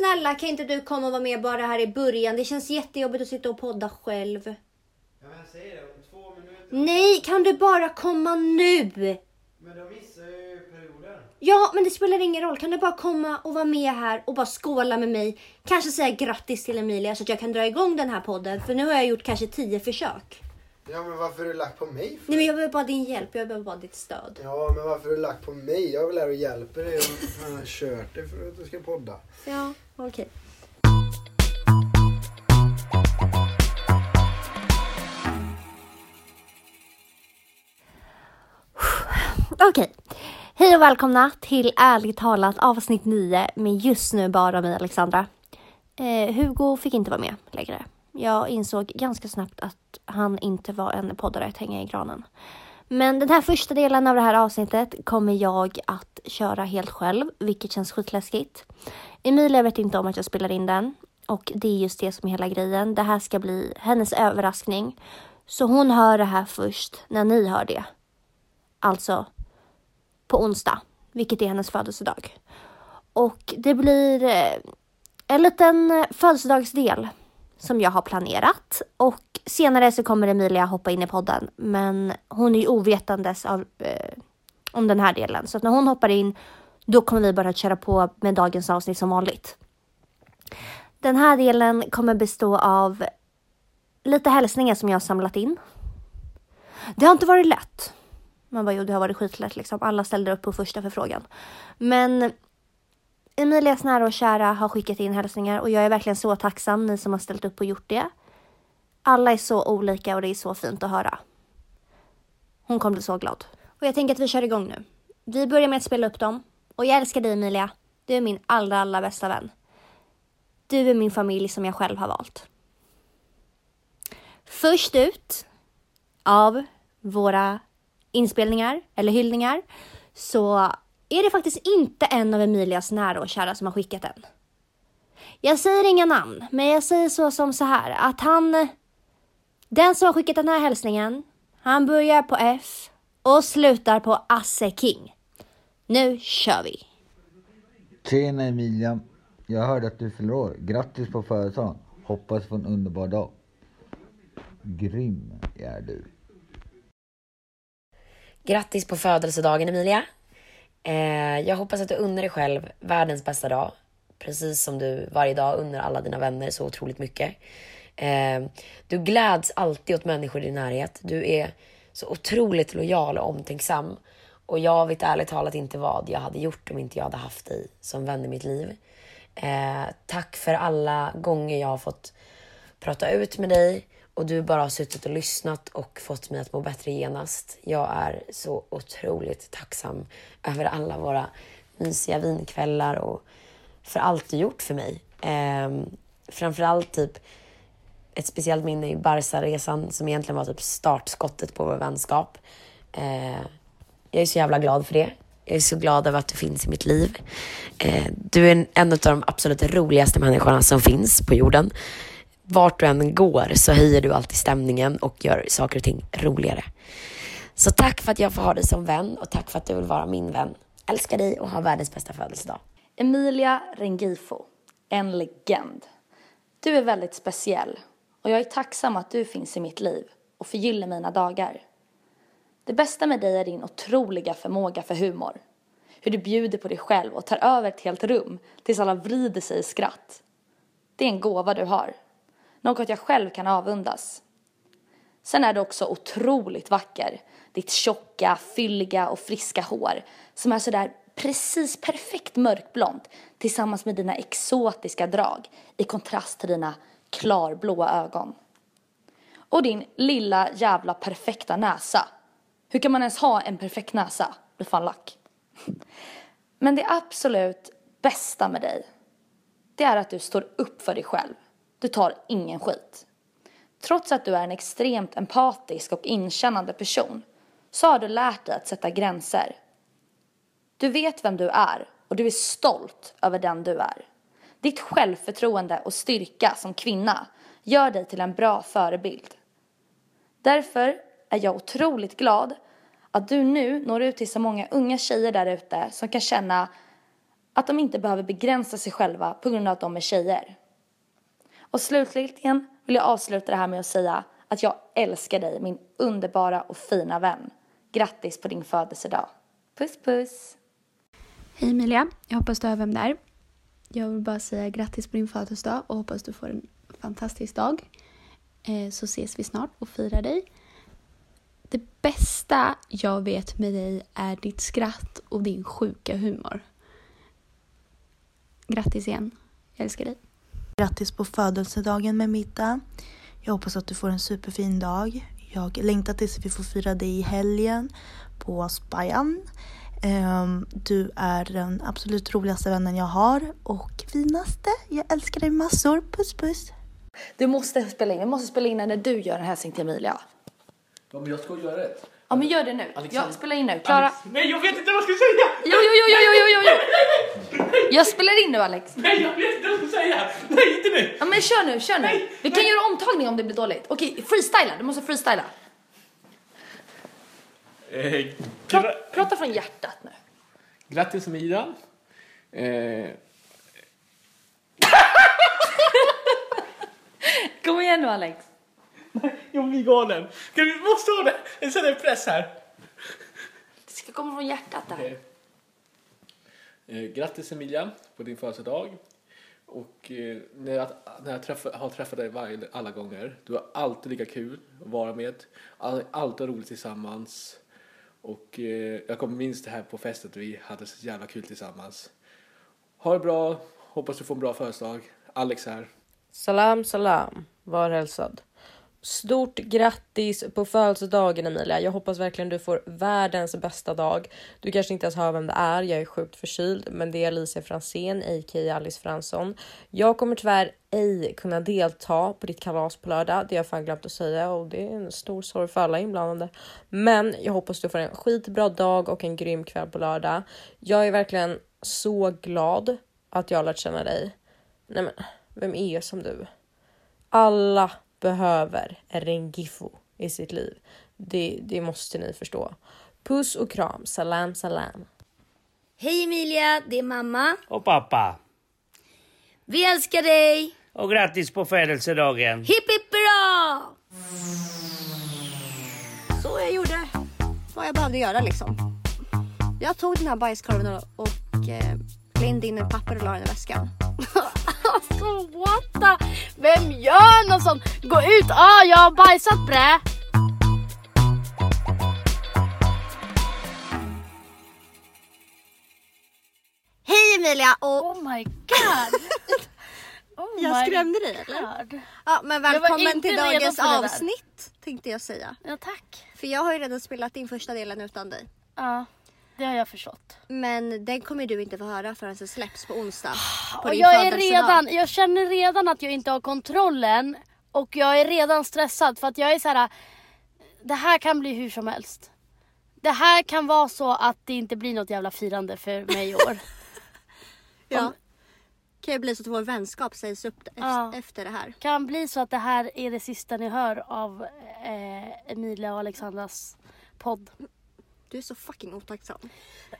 snälla kan inte du komma och vara med bara här i början? Det känns jättejobbigt att sitta och podda själv. Ja men säg det, om två minuter. Nej, kan du bara komma nu? Men då missar jag ju perioden. Ja, men det spelar ingen roll. Kan du bara komma och vara med här och bara skåla med mig? Kanske säga grattis till Emilia så att jag kan dra igång den här podden. För nu har jag gjort kanske tio försök. Ja men varför är du lagt på mig för? Nej, men jag behöver bara din hjälp. Jag behöver bara ditt stöd. Ja men varför är du lagt på mig? Jag vill här och hjälper dig och fan, har kört dig för att du ska podda. Ja, okej. Okej. Hej och välkomna till Ärligt talat avsnitt 9 med just nu bara mig Alexandra. Eh, Hugo fick inte vara med längre. Jag insåg ganska snabbt att han inte var en poddare att hänga i granen. Men den här första delen av det här avsnittet kommer jag att köra helt själv, vilket känns skitläskigt. Emilia vet inte om att jag spelar in den och det är just det som är hela grejen. Det här ska bli hennes överraskning. Så hon hör det här först när ni hör det. Alltså på onsdag, vilket är hennes födelsedag. Och det blir eh, en liten eh, födelsedagsdel som jag har planerat och senare så kommer Emilia hoppa in i podden. Men hon är ju ovetandes av, eh, om den här delen så att när hon hoppar in då kommer vi bara köra på med dagens avsnitt som vanligt. Den här delen kommer bestå av lite hälsningar som jag har samlat in. Det har inte varit lätt. Man bara, jo det har varit skitlätt liksom. Alla ställde upp på första förfrågan. Men Emilias nära och kära har skickat in hälsningar och jag är verkligen så tacksam ni som har ställt upp och gjort det. Alla är så olika och det är så fint att höra. Hon kommer bli så glad. Och jag tänker att vi kör igång nu. Vi börjar med att spela upp dem. Och jag älskar dig Emilia. Du är min allra, allra bästa vän. Du är min familj som jag själv har valt. Först ut av våra inspelningar eller hyllningar så är det faktiskt inte en av Emilias nära och kära som har skickat den. Jag säger inga namn, men jag säger så som så här att han, den som har skickat den här hälsningen, han börjar på F och slutar på Asse King. Nu kör vi! Tjena Emilia. Jag hörde att du fyller år. Grattis på födelsedagen. Hoppas på en underbar dag. Grym är du. Grattis på födelsedagen Emilia. Eh, jag hoppas att du unnar dig själv världens bästa dag. Precis som du varje dag unnar alla dina vänner så otroligt mycket. Eh, du gläds alltid åt människor i din närhet. Du är så otroligt lojal och omtänksam. Och jag vet ärligt talat inte vad jag hade gjort om inte jag hade haft dig som vän i mitt liv. Eh, tack för alla gånger jag har fått prata ut med dig och du bara har suttit och lyssnat och fått mig att må bättre genast. Jag är så otroligt tacksam över alla våra mysiga vinkvällar och för allt du gjort för mig. Eh, framförallt typ ett speciellt minne i Barca-resan som egentligen var typ startskottet på vår vänskap. Eh, jag är så jävla glad för det. Jag är så glad över att du finns i mitt liv. Eh, du är en, en av de absolut roligaste människorna som finns på jorden. Vart du än går så höjer du alltid stämningen och gör saker och ting roligare. Så tack för att jag får ha dig som vän och tack för att du vill vara min vän. Älskar dig och ha världens bästa födelsedag. Emilia Rengifo, en legend. Du är väldigt speciell och jag är tacksam att du finns i mitt liv och förgyller mina dagar. Det bästa med dig är din otroliga förmåga för humor. Hur du bjuder på dig själv och tar över ett helt rum tills alla vrider sig i skratt. Det är en gåva du har. Något jag själv kan avundas. Sen är du också otroligt vacker. Ditt tjocka, fylliga och friska hår som är sådär precis perfekt mörkblont tillsammans med dina exotiska drag i kontrast till dina klarblåa ögon. Och din lilla jävla perfekta näsa. Hur kan man ens ha en perfekt näsa? Blir fan lack. Men det absolut bästa med dig, det är att du står upp för dig själv. Du tar ingen skit. Trots att du är en extremt empatisk och inkännande person så har du lärt dig att sätta gränser. Du vet vem du är och du är stolt över den du är. Ditt självförtroende och styrka som kvinna gör dig till en bra förebild. Därför är jag otroligt glad att du nu når ut till så många unga tjejer där ute som kan känna att de inte behöver begränsa sig själva på grund av att de är tjejer. Och slutligen vill jag avsluta det här med att säga att jag älskar dig, min underbara och fina vän. Grattis på din födelsedag. Puss puss! Hej Emilia, jag hoppas du hör vem det är. Jag vill bara säga grattis på din födelsedag och hoppas du får en fantastisk dag. Eh, så ses vi snart och firar dig. Det bästa jag vet med dig är ditt skratt och din sjuka humor. Grattis igen. Jag älskar dig. Grattis på födelsedagen med middag. Jag hoppas att du får en superfin dag. Jag längtar tills vi får fira dig i helgen på Spajan. Ehm, Du är den absolut roligaste vännen jag har och finaste. Jag älskar dig massor. Puss puss. Du måste spela in, vi måste spela in när du gör en hälsning till Emilia. Ja, men jag ska göra det. Ja men gör det nu. Alexander- Jag spelar in nu. Klara? Nej, jag vet inte vad jag ska säga! Jo, jo, jo, jo, jo, jo, jo. Jag spelar in nu Alex. Nej, jag vet inte vad jag ska säga! Nej, inte nu! Ja men kör nu, kör nu. Vi kan göra omtagning om det blir dåligt. Okej, freestyla. Du måste freestyla. Eh, Pra- prata från hjärtat nu. grattis Emilia. Eh, Kom igen nu Alex. Jag blir galen. Kan vi måste ha det? En sån här press här. Det ska komma från hjärtat det här. Okej. Eh, grattis Emilia på din födelsedag. Och eh, när jag, när jag träffa, har träffat dig varje, alla gånger, du har alltid lika kul att vara med. All, alltid roligt tillsammans. Och eh, jag kommer minst det här på festen, vi hade så jävla kul tillsammans. Ha det bra, hoppas du får en bra födelsedag. Alex här. Salam salam, var hälsad. Stort grattis på födelsedagen Emilia. Jag hoppas verkligen du får världens bästa dag. Du kanske inte ens hör vem det är, jag är sjukt förkyld, men det är Alicia Fransén, a.k.a. Alice Fransson. Jag kommer tyvärr ej kunna delta på ditt kalas på lördag, det har jag fan glömt att säga och det är en stor sorg för alla inblandade. Men jag hoppas du får en skitbra dag och en grym kväll på lördag. Jag är verkligen så glad att jag har lärt känna dig. Nej men, vem är som du? Alla behöver en Rengifo i sitt liv. Det, det måste ni förstå. Puss och kram, salam salam. Hej Emilia, det är mamma. Och pappa. Vi älskar dig! Och grattis på födelsedagen. Hipp hipp hurra! Så jag gjorde vad jag behövde göra liksom. Jag tog den här bajskorven och, eh, lindade in ett papper och la den i väskan. Alltså what the? Vem gör sånt? Gå ut! Ah, jag har bajsat bre! Hej Emilia och Oh my god! Oh jag skrämde dig eller? Ja men välkommen till dagens avsnitt tänkte jag säga. Ja tack. För jag har ju redan spelat in första delen utan dig. Ja, det har jag förstått. Men den kommer du inte få höra förrän den släpps på onsdag. På Och jag är redan, jag känner redan att jag inte har kontrollen och jag är redan stressad för att jag är så här. Det här kan bli hur som helst. Det här kan vara så att det inte blir något jävla firande för mig i år. Ja. Kan ju bli så att vår vänskap sägs upp Ja. efter det här. kan bli så att det här är det sista ni hör av eh, Emilia och Alexandras podd. Du är så fucking otacksam.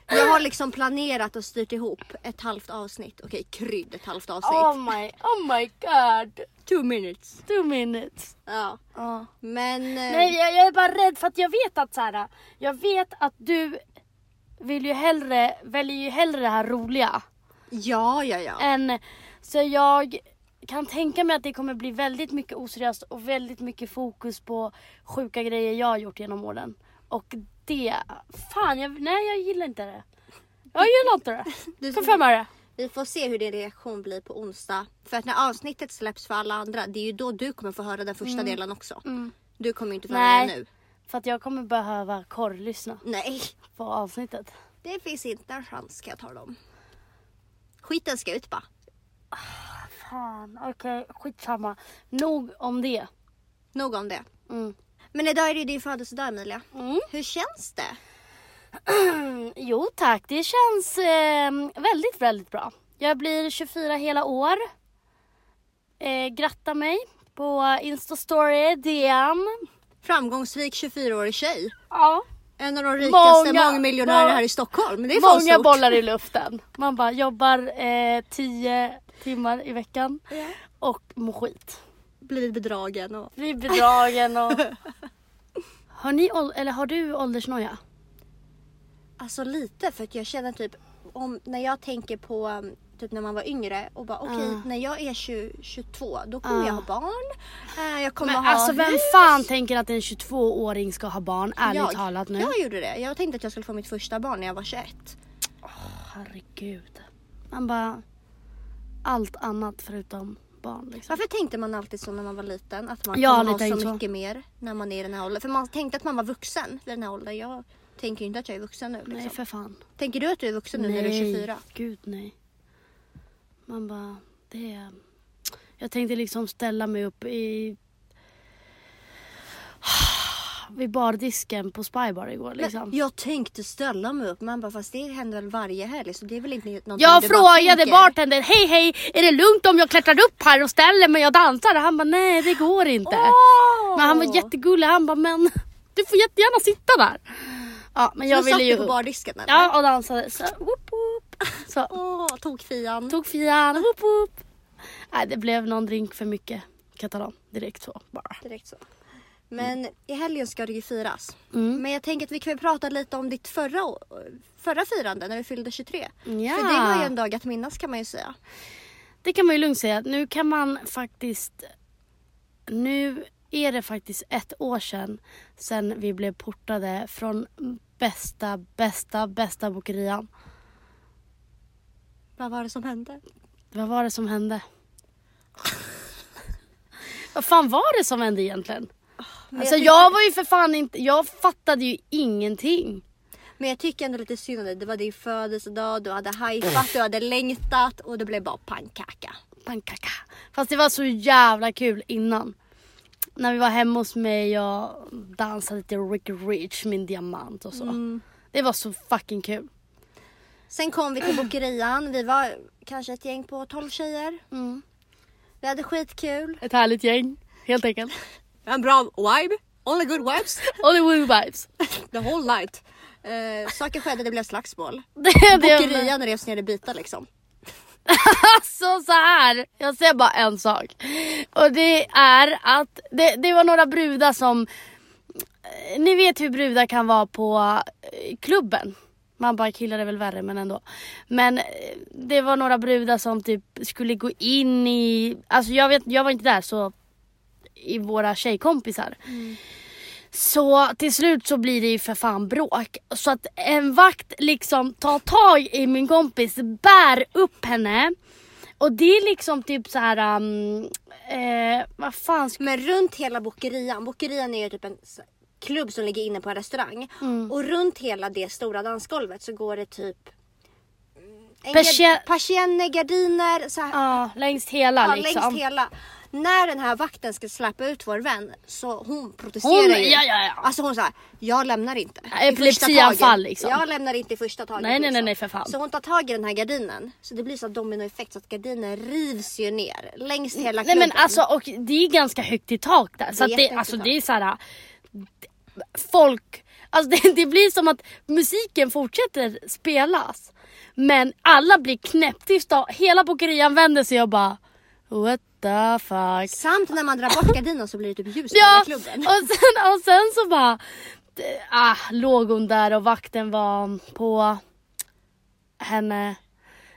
Jag har liksom planerat och styrt ihop ett halvt avsnitt. Okej, krydd ett halvt avsnitt. Oh my, oh my god. Two minutes. Two minutes. Ja. Ja. Men... eh, Nej jag, jag är bara rädd för att jag vet att så här, jag vet att du vill ju hellre, väljer ju hellre det här roliga. Ja, ja, ja. Än, så jag kan tänka mig att det kommer bli väldigt mycket oseriöst och väldigt mycket fokus på sjuka grejer jag har gjort genom åren. Och det, fan jag, nej jag gillar inte det. Jag gillar inte det. Du- För fem öre. Vi får se hur din reaktion blir på onsdag. För att när avsnittet släpps för alla andra, det är ju då du kommer få höra den första Mm. delen också. Mm. Du kommer ju inte få höra den nu. För att jag kommer behöva korrlyssna Nej, på avsnittet. det finns inte en chans ska jag tala om. Skiten ska ut bara. Fan, okej skitsamma. Nog om det. Nog om det. Mm. Men idag är det ju din födelsedag Emilia. Mm. Hur känns det? Jo tack, det känns eh, väldigt, väldigt bra. Jag blir 24 hela år. Eh, gratta mig på Instastory, DM. Framgångsrik 24-årig tjej. Ja, En av de rikaste Många- mångmiljonärer må- här i Stockholm. Det är Många stort. bollar i luften. Man bara jobbar eh, tio timmar i veckan och mår skit. Blivit bedragen och... Blir bedragen och... Har ni eller har du åldersnoja? Alltså lite för att jag känner typ om när jag tänker på um, typ när man var yngre och bara okej Ah. när jag är 20, 22 då kommer Ah. jag ha barn. Eh, jag kommer Men ha alltså vem hus. fan tänker att en 22-åring ska ha barn? Ärligt jag, talat nu. Jag gjorde det. Jag tänkte att jag skulle få mitt första barn när jag var 21. Herregud. Man bara... Allt annat förutom barn liksom. Varför tänkte man alltid så när man var liten? Att man har kommer ha så så. mycket mer när man är i den här åldern. För man tänkte att man var vuxen vid den här åldern. Jag tänker inte att jag är vuxen nu. Liksom. Nej för fan. Tänker du att du är vuxen nu när du är 24? gud nej. Man bara, det är... Jag tänkte liksom ställa mig upp i... Vid bardisken på Spybar igår liksom. Men jag tänkte ställa mig upp. Man bara fast det händer väl varje helg så det är väl inte någonting Jag frågade bartendern, hej hej, är det lugnt om jag klättrar upp här och ställer mig och dansar? Och han bara, nej det går inte. Men han var jättegullig, han bara, men du får jättegärna sitta där. Ja, men Så jag satt ville ju... du på bardisken eller? Ja, och dansade. Så, whoop, whoop. så Åh, tog fian. tog fian, whoop, whoop. Nej, det blev någon drink för mycket katalan direkt så bara. Direkt så. Men i helgen ska det ju firas. Mm. Men jag tänker att vi kan prata lite om ditt förra, förra firande när du fyllde 23. Ja. För det var ju en dag att minnas kan man ju säga. Det kan man ju lugnt säga. Nu kan man faktiskt... Nu är det faktiskt ett år sedan, sedan vi blev portade från bästa, bästa, bästa bokerian. Vad var det som hände? Vad var det som hände? Vad fan var det som hände egentligen? Men Alltså jag jag var ju för fan inte, jag fattade ju ingenting. Men jag tycker ändå lite synd om dig. Det var din födelsedag, du hade hajpat, du hade längtat och det blev bara pannkaka. Pannkaka. Fast det var så jävla kul innan. När vi var hemma hos mig och dansade lite Ricky Rich, min diamant och så. Mm. Det var så fucking kul. Sen kom vi till bokerian. Vi var kanske ett gäng på 12 tjejer. Mm. Vi hade skitkul. Ett härligt gäng, helt enkelt. En bra vibe. Only good vibes. Hollywood vibes. The whole night. Eh, saker skedde, det blev slagsmål. Bokerian revs ner i bitar liksom. Alltså så här. jag säger bara en sak. Och det är att det, det var några brudar som... eh, Ni vet hur brudar kan vara på eh, klubben. Man bara killar är väl värre men ändå. Men eh, det var några brudar som typ skulle gå in i... Alltså jag, vet, jag var inte där så... I våra tjejkompisar. Så till slut så blir det ju för fan bråk. Så att en vakt liksom tar tag i min kompis, bär upp henne. Och det är liksom typ så här. Um, eh, vad fan ska... Men runt hela bokerian, bokerian är ju typ en klubb som ligger inne på en restaurang. Mm. Och runt hela det stora dansgolvet så går det typ mm, Persie- persienner, gardiner, så här, Ja, längs hela ja, liksom. längs hela. När den här vakten ska släppa ut vår vän så hon protesterar Hon- ju. ja, ja, ja. Alltså hon säger jag lämnar inte. Epilepsianfall, liksom. Jag lämnar inte i första taget. Nej, nej, nej, liksom. nej, för fan. Så hon tar tag i den här gardinen. Så det blir så dominoeffekt så att gardinen rivs ju ner längs hela Nej klubben. men alltså och det är ganska högt i tak där. Så Det det, alltså, det är så här. Folk, alltså det, det blir som att musiken fortsätter spelas. Men alla blir knäpptysta. Hela bokerian vänder sig och bara What the fuck. Samt när man drar bort gardinen så blir det typ ljus i Ja, hela klubben. och sen, och sen så bara ah, låg hon där och vakten var på henne.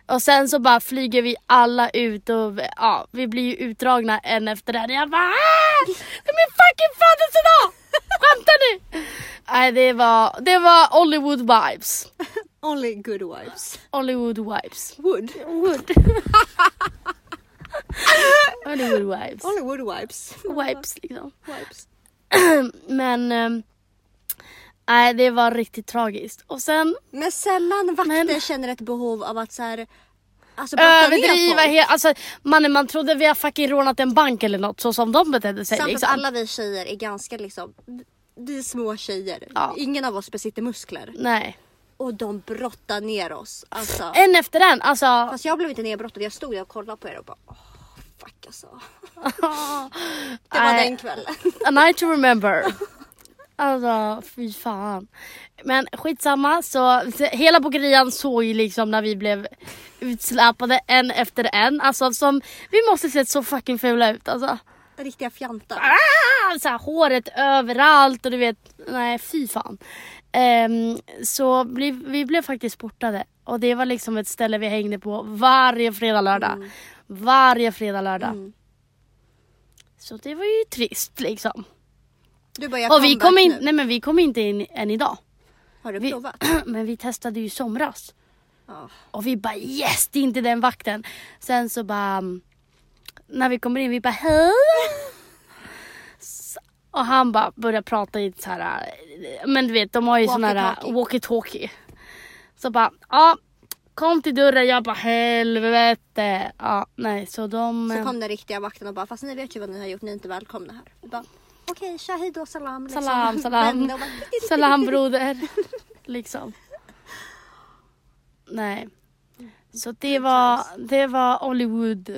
Och sen så bara flyger vi alla ut och ja, vi blir ju utdragna en efter en. Jag bara ah, det är min fucking födelsedag! Skämtar ni? Nej det var, det var Hollywood vibes. Only good vibes. Hollywood vibes. Wood. Wood. Hollywood vibes. Only wood vibes. Vibes liksom. Vibes. Men ehm, nej det var riktigt tragiskt. Och sen Men sällan vakter känner ett behov av att så här, alltså överdriva helt, alltså mannen man trodde vi har fucking rånat en bank eller något så som de betedde sig Samt liksom. att alla vi tjejer är ganska liksom, vi är små tjejer. Ja. Ingen av oss besitter muskler. Nej. Och de brottar ner oss. Alltså. En efter en, alltså. Fast jag blev inte nedbrottad, jag stod där och kollade på er och bara åh, fuck alltså. Det var Nej. den kvällen. A night to remember. Alltså fy fan. Men skitsamma så hela bokerian såg ju liksom när vi blev utsläpade en efter en. Alltså som, vi måste sett så fucking fula ut alltså. Riktiga fjantar. Ah, så här, håret överallt och du vet, nej fy fan. Ehm, så vi, vi blev faktiskt portade och det var liksom ett ställe vi hängde på varje fredag lördag. Varje fredag lördag. Så det var ju trist liksom. Du bara, jag Och vi kom, in, nu. nej men vi kom inte in än idag. Har du vi, provat? Men vi testade ju i somras. Ja. Och vi bara yes, det är inte den vakten. Sen så bara, mm, när vi kommer in, vi bara hej. Och han bara börjar prata i så här, men du vet de har ju sån här Walkie-talkie. Så bara, ja kom till dörren, jag bara helvete. Ja nej så de... Så eh, kom den riktiga vakten och bara, fast ni vet ju vad ni har gjort, ni är inte välkomna här. Bara, Okej, tja hejdå, salam. liksom. Salam, salam. Bara, Salam broder. liksom. Nej. Så det var, det var Hollywood.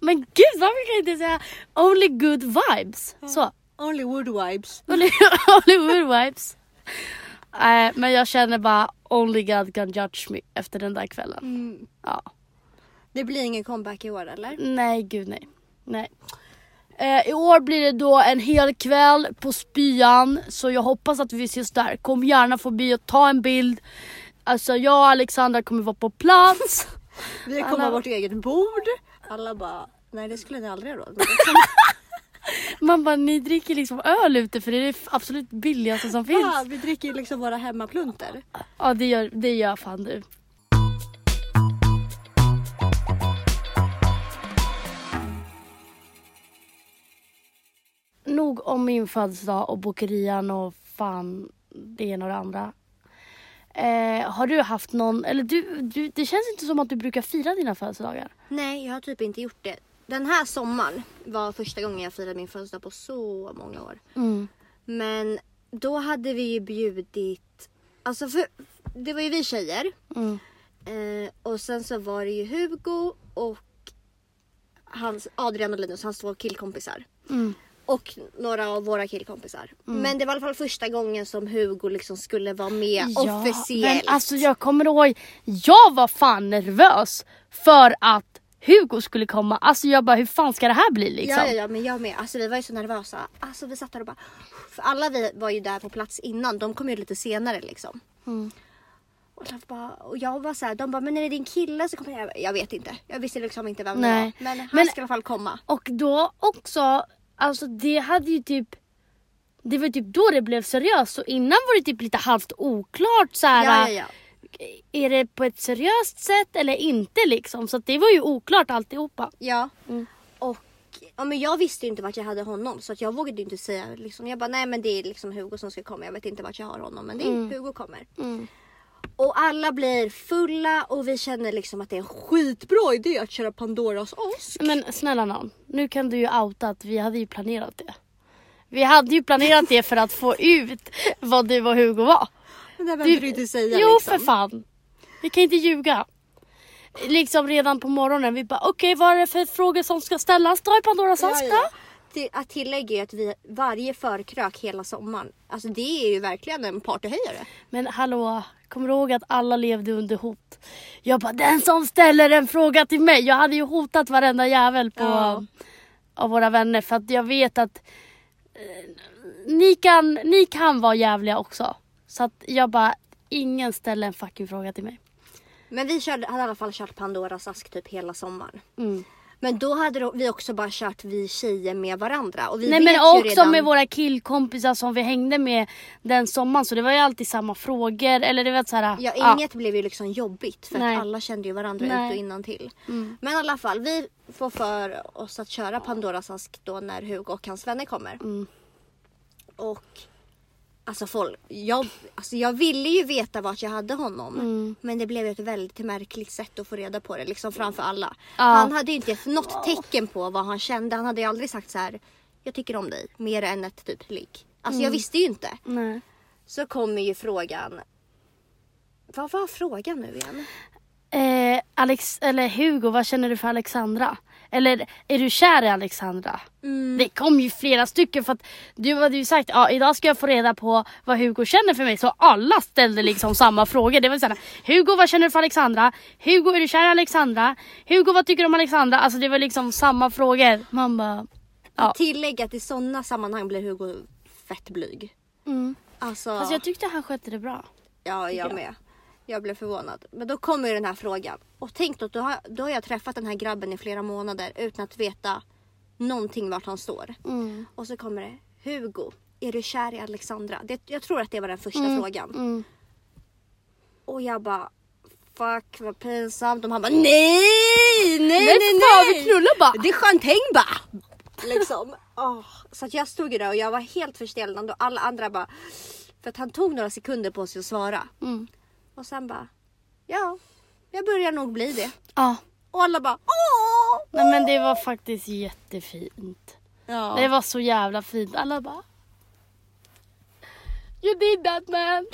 Men gud varför kan jag inte säga only good vibes? Så. Only wood vibes. Only, Hollywood vibes. Nej men jag känner bara only God can judge me efter den där kvällen. Mm. Ja. Det blir ingen comeback i år eller? Nej gud nej. nej. Eh, I år blir det då en hel kväll på spyan så jag hoppas att vi ses där. Kom gärna förbi och ta en bild. Alltså jag och Alexandra kommer vara på plats. Vi kommer Alla- ha vårt eget bord. Alla bara, nej det skulle ni aldrig ha råd med. Man bara ni dricker liksom öl ute för det är det absolut billigaste som finns. Ja, vi dricker ju liksom våra hemmaplunter. Ja det gör, det gör fan du. Nog om min födelsedag och bokerian och fan det ena och det andra. Eh, har du haft någon, eller du, du, det känns inte som att du brukar fira dina födelsedagar. Nej, jag har typ inte gjort det. Den här sommaren var första gången jag firade min födelsedag på så många år. Mm. Men då hade vi ju bjudit, alltså för, det var ju vi tjejer. Mm. Eh, och sen så var det ju Hugo och hans, Adrian och Linus, hans två killkompisar. Mm. Och några av våra killkompisar. Men det var i alla fall första gången som Hugo liksom skulle vara med officiellt. Men alltså jag kommer ihåg, jag var fan nervös för att Hugo skulle komma. Alltså jag bara hur fan ska det här bli liksom? Ja, ja, ja, men jag med. Alltså vi var ju så nervösa. Alltså vi satt där och bara... För alla vi var ju där på plats innan. De kom ju lite senare liksom. Mm. Och, jag bara, och jag var så här, de bara, men är det din kille så kommer jag... Jag vet inte. Jag visste liksom inte vem Nej. det var. Men han Men- ska i alla fall komma. Och då också, alltså det hade ju typ det var typ då det blev seriöst och innan var det typ lite halvt oklart så här. Ja, ja, ja. Är det på ett seriöst sätt eller inte liksom? Så det var ju oklart alltihopa. Ja. Mm. Och ja, men jag visste ju inte vart jag hade honom så att jag vågade inte säga liksom. Jag bara nej men det är liksom Hugo som ska komma. Jag vet inte vart jag har honom men det är Mm. Hugo kommer. Mm. Och alla blir fulla och vi känner liksom att det är en skitbra idé att köra Pandoras ask. Men snälla nån, nu kan du ju outa att vi hade ju planerat det. Vi hade ju planerat det för att få ut vad du och Hugo var. Det behöver du inte säga Jo liksom. för fan. Vi kan inte ljuga. Liksom redan på morgonen, vi bara okej vad är det för frågor som ska ställas då i Pandoras ask ja, ja. Till, att tillägga är att vi varje förkrök hela sommaren. Alltså det är ju verkligen en partyhöjare. Men hallå, kommer du ihåg att alla levde under hot? Jag bara den som ställer en fråga till mig. Jag hade ju hotat varenda jävel på Ja. av våra vänner för att jag vet att eh, ni, kan, ni kan vara jävliga också. Så att jag bara, ingen ställer en fucking fråga till mig. Men vi körde, hade i alla fall kört Pandoras ask typ hela sommaren. Mm. Men då hade vi också bara kört vi tjejer med varandra. Och vi Nej men också redan, med våra killkompisar som vi hängde med den sommaren så det var ju alltid samma frågor eller det var så här, Ja, inget blev ju liksom jobbigt för Nej. att alla kände ju varandra Nej. ut och innan till. Mm. Men i alla fall, vi får för oss att köra Pandoras ask då när Hugo och hans vänner kommer. Mm. Och alltså folk, jag, alltså jag ville ju veta vart jag hade honom. Mm. Men det blev ju ett väldigt märkligt sätt att få reda på det liksom framför alla. Ja. Han hade ju inte något tecken på vad han kände. Han hade ju aldrig sagt så här. Jag tycker om dig mer än ett typ ligg. Alltså jag Mm. visste ju inte. Nej. Så kommer ju frågan. Vad var frågan nu igen? Eh, Alex, eller Hugo, vad känner du för Alexandra? Eller är du kär i Alexandra? Mm. Det kom ju flera stycken för att du hade ju sagt ja idag ska jag få reda på vad Hugo känner för mig. Så alla ställde liksom samma frågor. Det var såhär Hugo vad känner du för Alexandra? Hugo är du kär i Alexandra? Hugo vad tycker du om Alexandra? Alltså det var liksom samma frågor. Man bara ja. Tillägg att i sådana sammanhang blir Hugo fett blyg. Mm. Alltså, Fast jag tyckte han skötte det bra. ja, jag jag. med. Jag blev förvånad. Men då kommer den här frågan. Och tänk då, då har, då har jag träffat den här grabben i flera månader utan att veta någonting vart han står. Mm. Och så kommer det, Hugo, är du kär i Alexandra? Det, jag tror att det var den första Mm, frågan. mm. Och jag bara, fuck vad pinsamt. Och han bara, nej, nej, nej, Nej, fan, vi nej. knullar bara. Det är champagne bara. Liksom. Åh, Så att jag stod där och jag var helt förstelnad och alla andra bara, för att han tog några sekunder på sig att svara. Mm. Och sen bara, ja, jag börjar nog bli det. Ja. Och alla bara, åh! Nej men det var faktiskt jättefint. Ja. Det var så jävla fint. Alla bara You did that man.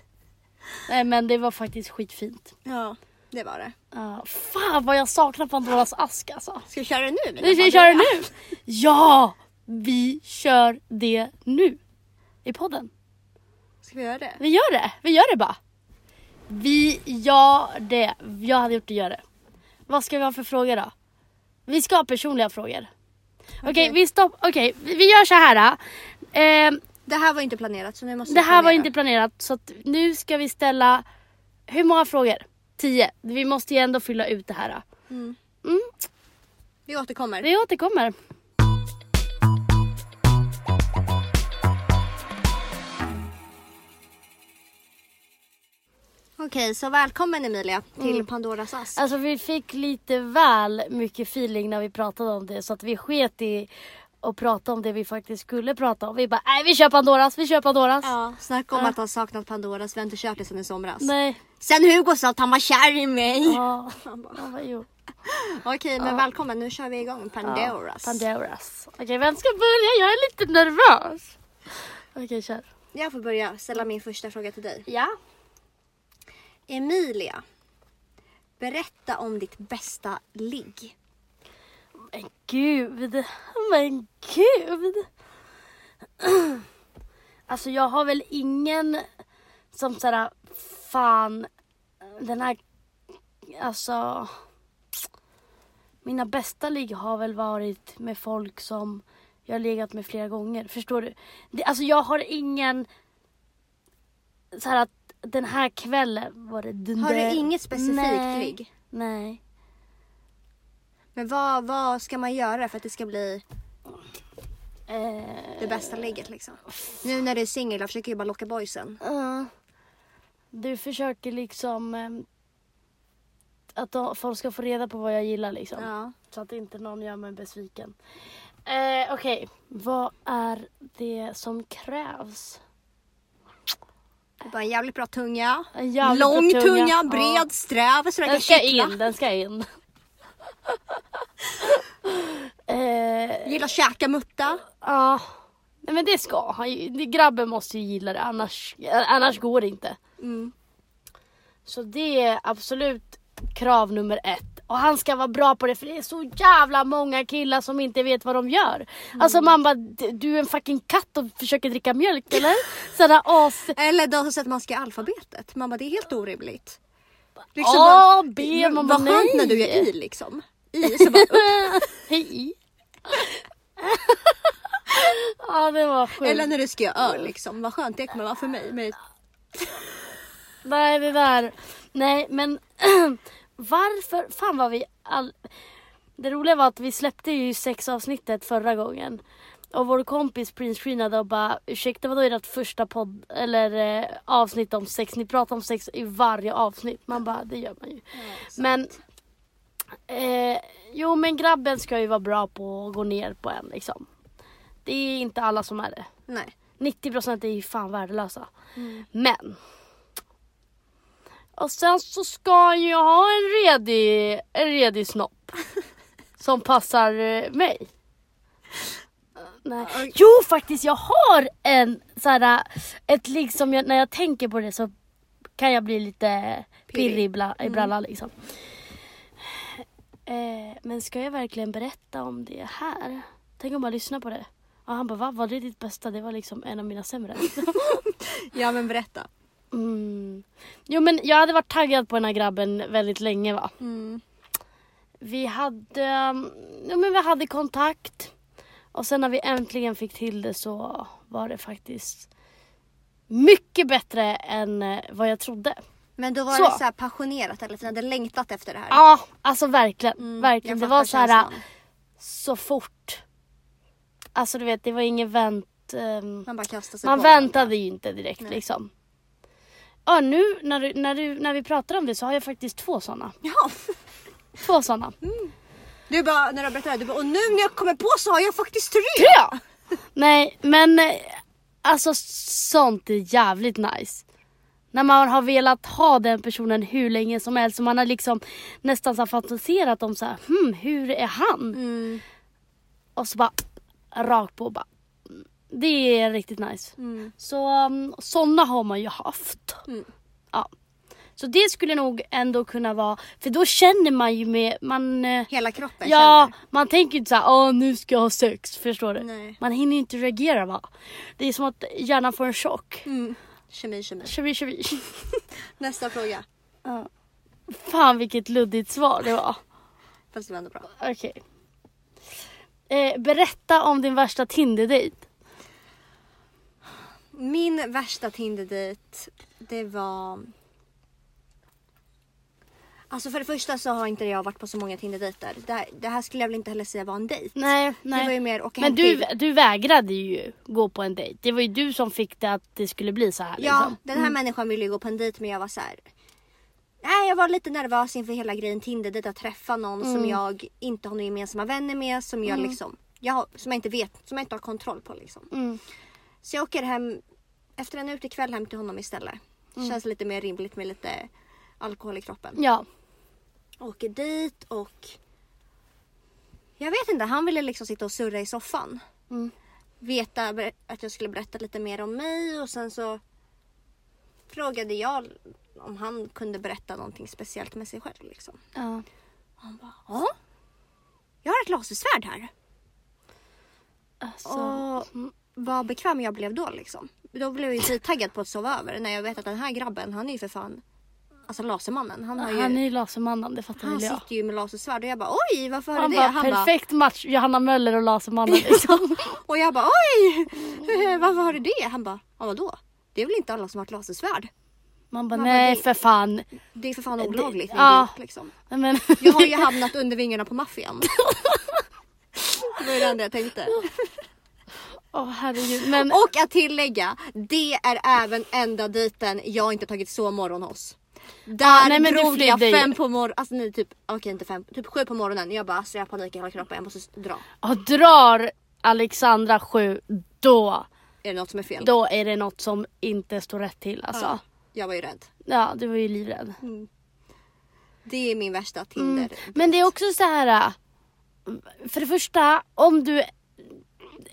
Nej men det var faktiskt skitfint. ja, det var det. Ja, fan vad jag saknar Pandoras ask alltså. Ska vi köra det nu? Vi ska köra det nu. Ja! Vi kör det nu. I podden. Ska vi göra det? Vi gör det. Vi gör det bara. Vi gör det. Jag hade gjort det, gör det. Vad ska vi ha för frågor då? Vi ska ha personliga frågor. Okej, vi stopp. Okej, vi vi gör så här. Eh, Det här var inte planerat så nu måste det vi här var planera. inte planerat så att nu ska vi ställa hur många frågor? Tio. Vi måste ju ändå fylla ut det här. Mm. Mm. Vi återkommer. Vi återkommer. Okej, så välkommen Emilia till Mm. Pandoras ask. Alltså vi fick lite väl mycket feeling när vi pratade om det så att vi sket i att prata om det vi faktiskt skulle prata om. Vi bara, nej vi kör Pandoras, vi kör Pandoras. Ja, snacka om Ja. att han saknat Pandoras. Vi har inte kört det sedan i somras. Nej. Sen Hugo sa att han var kär i mig. Ja, jo. Okej, men Ja. välkommen. Nu kör vi igång Pandoras. Ja, Pandoras. Okej, vem ska börja? Jag är lite nervös. Okej, kör. Jag får börja ställa min första fråga till dig. Ja. Emilia, berätta om ditt bästa ligg. Men gud, men gud. Alltså jag har väl ingen som sådär, fan, den här, alltså. Mina bästa ligg har väl varit med folk som jag har legat med flera gånger. Förstår du? Det, alltså jag har ingen, så här att den här kvällen var det den Har du där- inget specifikt Nej. ligg? Nej. Men vad, vad ska man göra för att det ska bli Eh, det bästa ligget liksom? Nu när du är singel, jag försöker ju bara locka boysen. Ja. Du försöker liksom ehm, att de, folk ska få reda på vad jag gillar liksom. Ja. Så att inte någon gör mig besviken. Eh, Okej, vad är det som krävs? Bara en jävligt bra tunga. Jävligt Lång tunga, tunga, ja. bred, sträv så den ska kittla. in, den ska in. eh, Gillar käka mutta. Ja, nej men det ska han ju. Grabben måste ju gilla det annars, annars går det inte. Mm. Så det är absolut krav nummer ett. Och han ska vara bra på det för det är så jävla många killar som inte vet vad de gör. Alltså man bara, "D- du är en fucking katt och försöker dricka mjölk eller? Sådana as... Eller då att man ska alfabetet. Man bara, det är helt orimligt. Liksom A, B, man Vad bara, skönt när nej. du är i liksom. I så bara upp. Hej. ja det var sjukt. Eller när du ska göra ö liksom. Vad skönt det kommer vara för mig. Med... Nej det där. Nej men varför fan var vi all... Det roliga var att vi släppte ju sex avsnittet förra gången. Och vår kompis printscreenade och bara ursäkta vadå ert första podd eller eh, avsnitt om sex? Ni pratar om sex i varje avsnitt. Man bara det gör man ju. men eh, jo men grabben ska ju vara bra på att gå ner på en liksom. Det är inte alla som är det. Nej. 90% är ju fan värdelösa. Mm. Men. Och sen så ska han ju ha en redig, en redig snopp. som passar eh, mig. Eh, Nej. Jo faktiskt jag har en såhär, ett ligg som jag, när jag tänker på det så kan jag bli lite pirrig i, bla, i Mm. brallan liksom. Eh, men ska jag verkligen berätta om det här? Tänk om man lyssnar på det. Och han bara, va? Var det ditt bästa? Det var liksom en av mina sämre. Ja men berätta. Mm. Jo men jag hade varit taggad på den här grabben väldigt länge va. Mm. Vi hade, um, ja, men vi hade kontakt. Och sen när vi äntligen fick till det så var det faktiskt mycket bättre än eh, vad jag trodde. Men då var Så. det så här passionerat eller så ni hade längtat efter det här? Ja, alltså verkligen. Mm, verkligen. Det var så här känslan. så fort. Alltså du vet, det var ingen vänt... ehm, Man bara kastade sig man på väntade ju inte direkt Nej. liksom. Ja, nu när, du, när, du, när vi pratar om det så har jag faktiskt två sådana. Ja. Två sådana. Du bara, när du berättade det, du bara, och nu när jag kommer på så har jag faktiskt tre! Tre! Nej, men eh, alltså sånt är jävligt nice. När man har velat ha den personen hur länge som helst och man har liksom nästan så här fantiserat om så här, hmm, hur är han? Mm. Och så bara rakt på bara. Det är riktigt nice. Mm. Så um, sådana har man ju haft. Mm. Ja. Så det skulle nog ändå kunna vara, för då känner man ju med, man... eh, Hela kroppen Ja, känner. man tänker ju inte såhär, åh nu ska jag ha sex, förstår du? Nej. Man hinner inte reagera va. Det är som att hjärnan får en chock. Mm. Kemi, kemi. Kemi, kemi. Nästa fråga. Ja. Fan vilket luddigt svar det var. Fast det var ändå bra. Okej. Eh, berätta om din värsta Tinder-dejt. Min värsta Tinder-dejt, det var... Alltså för det första så har inte jag varit på så många Tinder-dejter. Det här, det här skulle jag väl inte heller säga var en dejt. Nej, Det var ju nej. mer åka Men hem du, till... du vägrade ju gå på en dejt. Det var ju du som fick det att det skulle bli så här. Ja, liksom. den här människan ville ju gå på en dejt men jag var så här. Nej, jag var lite nervös inför hela grejen Tinder-dejt att träffa någon som Mm. jag inte har några gemensamma vänner med. Som jag Mm. liksom, jag, har- som jag inte vet, som jag inte har kontroll på liksom. Mm. Så jag åker hem efter en utekväll hem till honom istället. Mm. Känns lite mer rimligt med lite alkohol i kroppen. Ja. Åker dit och jag vet inte, han ville liksom sitta och surra i soffan. Mm. Veta att jag skulle berätta lite mer om mig och sen så frågade jag om han kunde berätta någonting speciellt med sig själv. Liksom. ja. Han bara, ja. Jag har ett lasersvärd här. Alltså, Och vad bekväm jag blev då liksom. Då blev jag ju skittaggad på att sova över när jag vet att den här grabben han är ju för fan Alltså lasermannen. Han, har ju, han är ju lasermannen, det fattar han väl jag. sitter ju med lasersvärd och jag bara oj varför har Han du bara, det? Han bara, perfekt match, Johanna Möller och Lasermannen liksom. och jag bara oj varför har du det? Han bara, ja vadå? Det är väl inte alla som har ett lasersvärd? Man bara, Man bara, nej det- för fan. Det är för fan olagligt. Det- ja. idiot, liksom. Men, Jag har ju hamnat under vingarna på maffian. Det var ju det enda jag tänkte. Åh herregud. Men, Och att tillägga, det är även enda dejten jag inte tagit sovmorgon hos. Där Ah, nej, men drog jag fem på morgonen, alltså nej typ, okej inte fem, typ sju på morgonen. Jag bara alltså jag har panik i hela kroppen, jag måste dra. och drar Alexandra 7, då, Är det något som är fel? då är det något som inte står rätt till alltså. Ja, Ja, jag var ju rädd. du var ju livrädd. Det är min värsta Tinder. Men det är också så här. äh, För det första, om du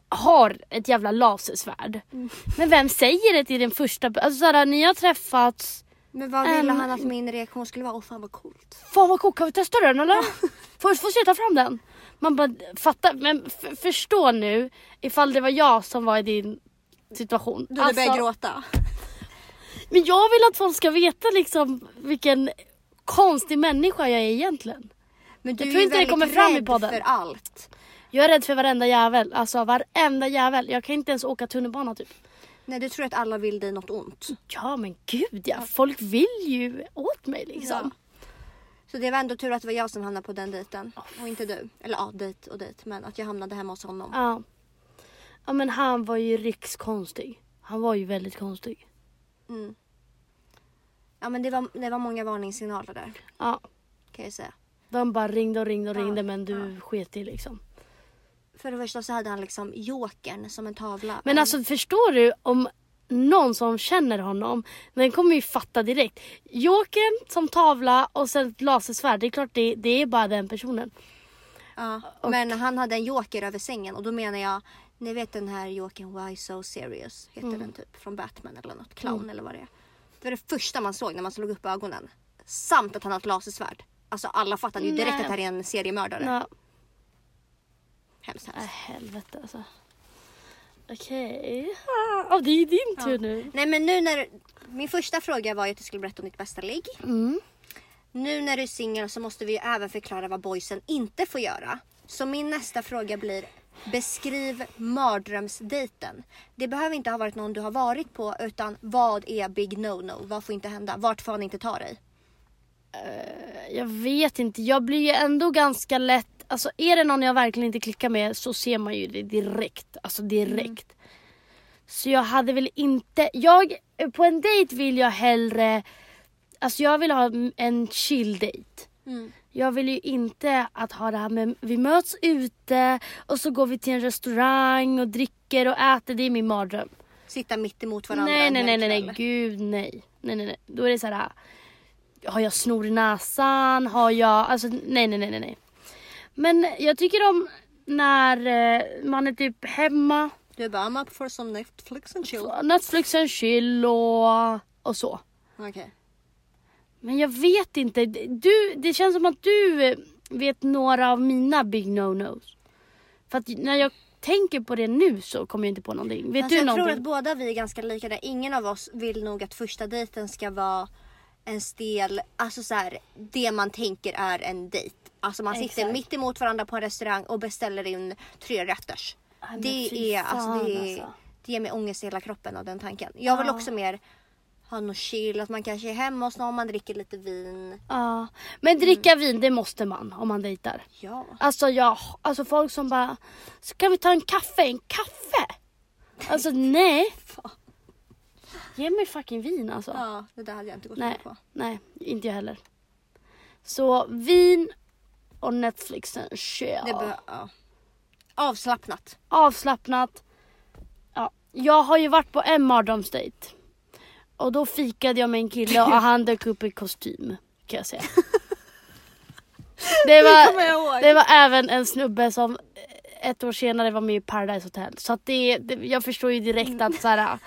har ett jävla lasersvärd. Mm. Men vem säger det till din första... Alltså såhär, ni har träffats. Men vad ville En- han att min reaktion skulle vara? Åh fan vad coolt. Fan vad coolt, kan vi testa den eller? Får, får se ta fram den. Man bara fattar, men förstå nu ifall det var jag som var i din situation. Du Alltså, gråta. Men jag vill att folk ska veta liksom vilken konstig människa jag är egentligen. Men du Jag är tror ju inte det kommer fram i podden. för allt. Jag är rädd för varenda jävel. Alltså varenda jävel. Jag kan inte ens åka tunnelbana typ. Nej du tror att alla vill dig något ont. Ja men gud ja. Folk vill ju åt mig liksom. Så det var ändå tur att det var jag som hamnade på den dejten och inte du. Eller ja, dejt och dejt. Men att jag hamnade hemma hos honom. Ja. Ja men han var ju rikskonstig. Han var ju väldigt konstig. Mm. Ja men det var, det var många varningssignaler där Ja. kan jag säga. De bara ringde och ringde och Ja, ringde men du sket i liksom. För det första så hade han liksom jokern som en tavla. Men alltså förstår du om någon som känner honom, den kommer ju fatta direkt. Jokern som tavla och sen ett lasersvärd, det är klart det, det är bara den personen. Ja, men han hade en joker över sängen och då menar jag, ni vet den här jokern Why So Serious? Heter Mm. den typ från Batman eller något, clown Mm. eller vad det är. Det var det första man såg när man slog upp ögonen. Samt att han har ett lasersvärd. Alltså alla fattade ju direkt Nej. att det här är en seriemördare. Ja. Hemskt, Äh, helvete alltså. Okej. Ah, det är din tur nu. Nej men nu när... Min första fråga var ju att du skulle berätta om ditt bästa ligg. Mm. Nu när du är singel så måste vi ju även förklara vad boysen inte får göra. Så min nästa fråga blir Beskriv mardrömsdejten. Det behöver inte ha varit någon du har varit på utan vad är big no-no? Vad får inte hända? Vart får han inte ta dig? Jag vet inte, jag blir ju ändå ganska lätt, alltså är det någon jag verkligen inte klickar med så ser man ju det direkt. Alltså direkt. Så jag hade väl inte, jag, på en dejt vill jag hellre, alltså jag vill ha en chill dejt. Jag vill ju inte att ha det här med, vi möts ute och så går vi till en restaurang och dricker och äter, det är min mardröm. Sitta mitt emot varandra Nej, nej, nej, nej, nej, gud nej. Nej, nej, nej. Då är det så här. Har jag snor i näsan? Har jag, alltså nej, nej, nej, nej. Men jag tycker om när eh, man är typ hemma, Du bara, I'm up for some Netflix and chill. Netflix and chill och, och så. Okej. Men jag vet inte, du, det känns som att du eh, vet några av mina big no-nos. För att när jag tänker på det nu så kommer jag inte på någonting. Vet Alltså, du jag någonting? tror att båda vi är ganska lika där. Ingen av oss vill nog att första dejten ska vara en stel, alltså så här, det man tänker är en dejt. Alltså man sitter Exakt. mitt emot varandra på en restaurang och beställer in tre rätters. men Det fy är, alltså, fan, det, är, alltså. det ger mig ångest i hela kroppen av den tanken. Jag vill Ja. också mer ha något chill, att man kanske är hemma hos någon, man dricker lite vin. Ja. Men dricka vin det måste man om man dejtar. Ja. Alltså jag, alltså folk som bara, ska vi ta en kaffe? En kaffe? Alltså nej. Ge mig fucking vin alltså. Ja, det där hade jag inte gått nej, med på. nej, inte jag heller. Så vin och Netflix and chill. Det bör, ja. Avslappnat. Avslappnat. Ja. Jag har ju varit på en mardrömsdejt. Och då fikade jag med en kille och han dök upp i kostym. Kan jag säga. Det var, det var även en snubbe som ett år senare var med i Paradise Hotel. Så att det, det, jag förstår ju direkt att såhär...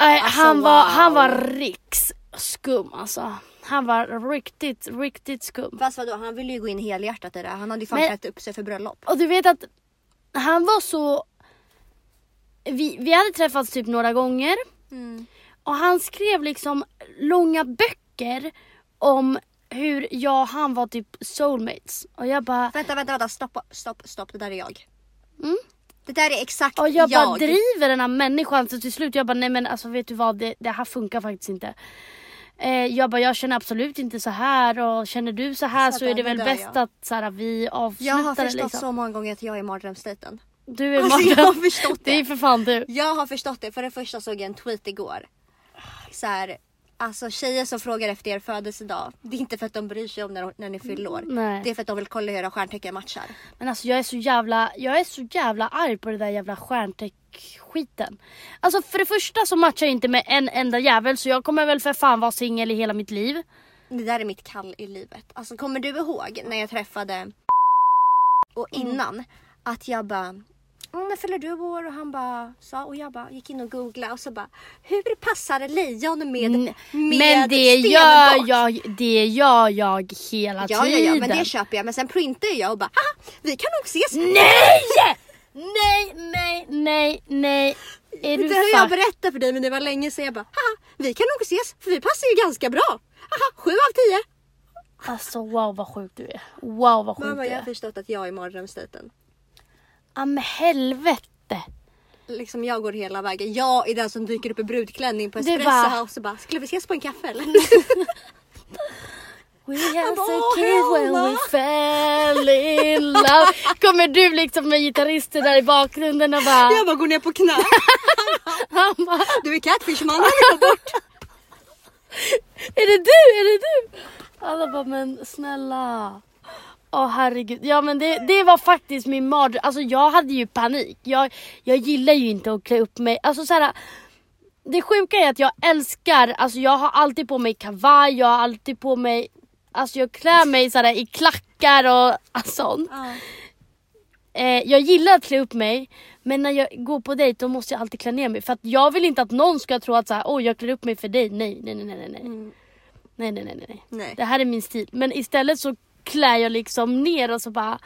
äh, Alltså, han, var, wow. han var riksskum alltså. Han var riktigt, riktigt skum. Fast vadå, han ville ju gå in helhjärtat i det. Han hade ju fan Men- klätt upp sig för bröllop. Och du vet att han var så... Vi, vi hade träffats typ några gånger. Mm. Och han skrev liksom långa böcker om hur jag och han var typ soulmates. Och jag bara... Vänta, vänta, vänta. Stopp, stopp, stopp. Det där är jag. Mm. Det där är exakt Och jag, jag. bara driver den här människan. Så till slut jag bara nej men alltså vet du vad det, det här funkar faktiskt inte. Eh, jag bara jag känner absolut inte så här och känner du så här så, Så är det väl bäst ja. att så här, vi Jag avslutar har det förstått liksom. så många gånger att jag är mardrömsdejten. Du är Alltså, jag mardröm- har förstått Det är det. för fan du. Jag har förstått det. För det första såg jag en tweet igår. Så här, alltså tjejer som frågar efter er födelsedag. Det är inte för att de bryr sig om när, när ni fyller år. Nej. Det är för att de vill kolla hur era stjärntecken matchar. Men alltså jag är så jävla, jag är så jävla arg på det där jävla stjärnteck-skiten. Alltså för det första så matchar jag inte med en enda jävel så jag kommer väl för fan vara singel i hela mitt liv. Det där är mitt kall i livet. Alltså kommer du ihåg när jag träffade och Mm. innan att jag bara "Mm, när fyller du år? Och han bara sa och jag bara gick in och googlade och så bara hur passar lejon med, med men det stenbock?" gör jag, det gör jag hela Ja, ja, tiden. ja, men det köper jag. Men sen printar jag och bara haha, vi kan nog ses. Nej! Nej, nej, nej, nej. Är du Det har jag berättat för dig men det var länge sedan. Jag bara haha, vi kan nog ses för vi passar ju ganska bra. Haha, sju av tio. Alltså wow vad sjuk du är. Wow vad sjuk Mamma, du jag har är. förstått att jag är mardrömsdejten. Ja men helvete. Liksom jag går hela vägen. Jag är den som dyker upp i brudklänning på Espresso var- House och bara skulle vi ses på en kaffe eller? We bara, a "Åh, kid when we Helma." fell in love. Kommer du liksom med gitarrister där i bakgrunden och bara... jag bara går ner på knä. Bara, Du är catfishmannen, går bort. är det du? Är det du? Alla bara, men snälla. Åh herregud. Ja men det, det var faktiskt min mardröm. Alltså jag hade ju panik. Jag, jag gillar ju inte att klä upp mig. Alltså så här, Det sjuka är att jag älskar, alltså jag har alltid på mig kavaj, jag har alltid på mig, alltså jag klär mig sådär i klackar och alltså, sånt. Eh, jag gillar att klä upp mig men när jag går på dejt då måste jag alltid klä ner mig för att jag vill inte att någon ska tro att såhär, oj jag klär upp mig för dig. Nej, nej, nej, nej, nej. Nej, nej, nej, nej, nej. Nej. Det här är min stil. Men istället så klär jag liksom ner och så bara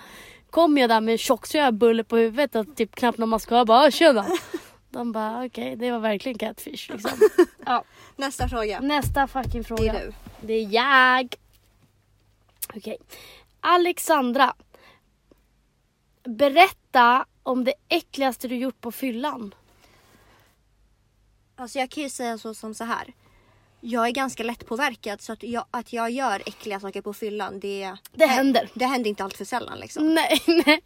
kommer jag där med tjocksnöbulle på huvudet och typ knappt någon mascara. Bara "Ah, tjena. De bara okej, det var verkligen catfish liksom. ja. Nästa fråga. Nästa fucking fråga. Det är du. Det är jag. Okej. Alexandra. Berätta om det äckligaste du gjort på fyllan. Alltså jag kan ju säga så som så här. Jag är ganska lättpåverkad så att jag, att jag gör äckliga saker på fyllan det, Det händer. det händer inte allt för sällan liksom. Nej, nej.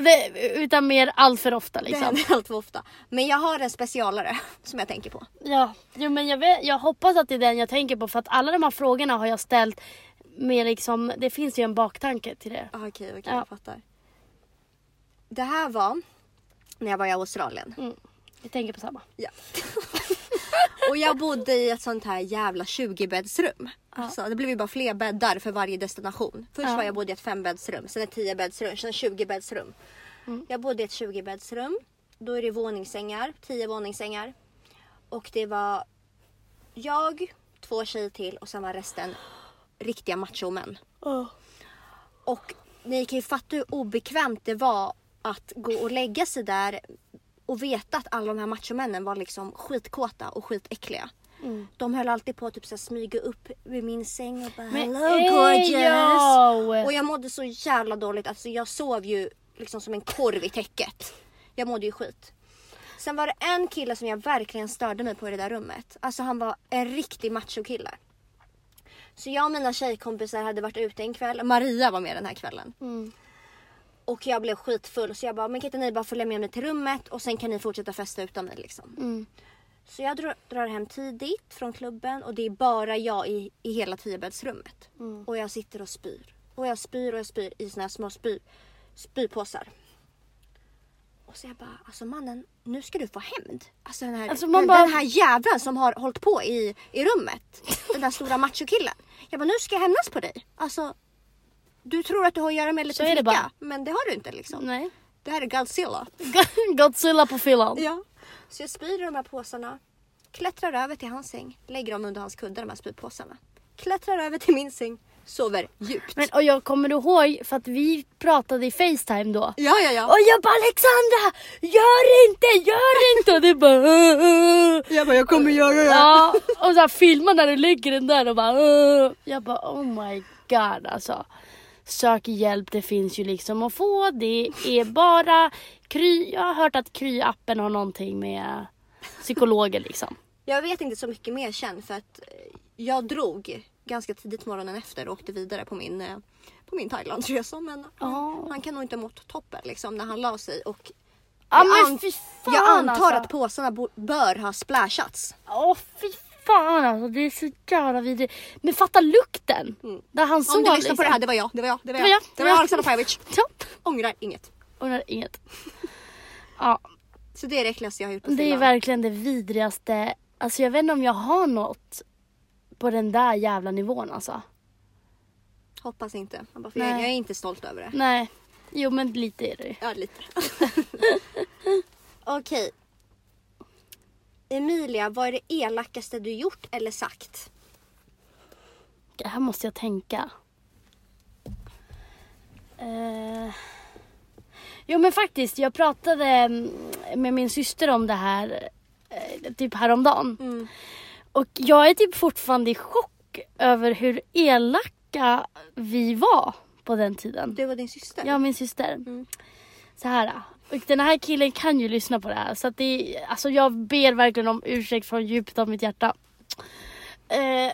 Det, utan mer allt för ofta Det liksom. händer allt för ofta. Men jag har en specialare som jag tänker på. Ja, jo, men jag, vet, jag hoppas att det är den jag tänker på för att alla de här frågorna har jag ställt med liksom, det finns ju en baktanke till det. Ah, Okej, okej, Ja. jag fattar. Det här var när jag var i Australien. Jag tänker på samma. Ja. Och jag bodde i ett sånt här jävla 20-bäddsrum. Alltså, det blev ju bara fler bäddar för varje destination. Först var jag bodde i ett 5-bäddsrum, sen ett 10-bäddsrum, sen 20-bäddsrum. Jag bodde i ett 20-bäddsrum. Då är det våningssängar, 10 våningssängar. Och det var jag, två tjejer till och sen var resten riktiga machomän. Och ni kan ju fatta hur obekvämt det var att gå och lägga sig där och veta att alla de här machomännen var liksom skitkåta och skitäckliga. De höll alltid på att typ så här smyga upp vid min säng och bara Men hello ey, gorgeous. yo! Och jag mådde så jävla dåligt. Alltså jag sov ju liksom som en korv i täcket. Jag mådde ju skit. Sen var det en kille som jag verkligen störde mig på i det där rummet. Alltså han var en riktig machokille. Så jag och mina tjejkompisar hade varit ute en kväll. Maria var med den här kvällen. Och jag blev skitfull så jag bara, men kan inte ni bara följa med mig till rummet och sen kan ni fortsätta festa utan mig liksom. Så jag drar, drar hem tidigt från klubben och det är bara jag i, i hela tiobäddsrummet. Och jag sitter och spyr. Och jag spyr och jag spyr i såna här små spy, spypåsar. Och så jag bara, alltså mannen, nu ska du få hämnd. Alltså den här, Alltså, den, bara- den här jäveln som har hållit på i, i rummet. Den där stora machokillen. Jag bara, nu ska jag hämnas på dig. Alltså, du tror att du har att göra med en liten flicka. bara. Men det har du inte liksom. Nej. Det här är Godzilla. Godzilla på fyllan. Ja. Så jag spyr i de här påsarna. Klättrar över till hans säng. Lägger dem under hans kudde, de här spypåsarna. Klättrar över till min säng. Sover djupt. Men, och jag kommer ihåg för att vi pratade i Facetime då. Ja, ja, ja. Och jag bara Alexandra, gör inte, gör inte! Och du bara. Jag bara, jag kommer göra det. Ja, och så här, filma när du ligger den där och bara. Jag bara oh my god alltså. Sök hjälp, det finns ju liksom att få. Det är bara Kry. Jag har hört att Kry-appen har någonting med psykologer liksom. Jag vet inte så mycket mer sen för att eh, jag drog ganska tidigt morgonen efter och åkte vidare på min, eh, på min Thailandsresa. Men Ja. han kan nog inte ha mått toppen liksom när han la sig. Och Ja jag, an- jag antar alltså. att påsarna bör ha splashats. Åh fy fan alltså, det är så jävla vidrigt. Men fatta lukten! Där han sov Om du lyssnar liksom. på det här, det var jag. Det var jag. Det var Det var jag. jag, Det var var Alexander Pajovic. Ja, Ångrar inget. är inget. Ja, Så det är det äckligaste jag har gjort på det är verkligen det vidrigaste. Alltså jag vet inte om jag har något på den där jävla nivån alltså. Hoppas inte. Jag, bara, jag, Nej. jag är inte stolt över det. Nej, jo men lite är det Ja, lite. Okej. Emilia, vad är det elakaste du gjort eller sagt? Det här måste jag tänka. Eh... Jo men faktiskt, jag pratade mm, med min syster om det här eh, typ häromdagen. Och jag är typ fortfarande i chock över hur elaka vi var på den tiden. Du och din syster? Och min syster. Så här. Och den här killen kan ju lyssna på det här. Så att det alltså jag ber verkligen om ursäkt från djupet av mitt hjärta. Eh,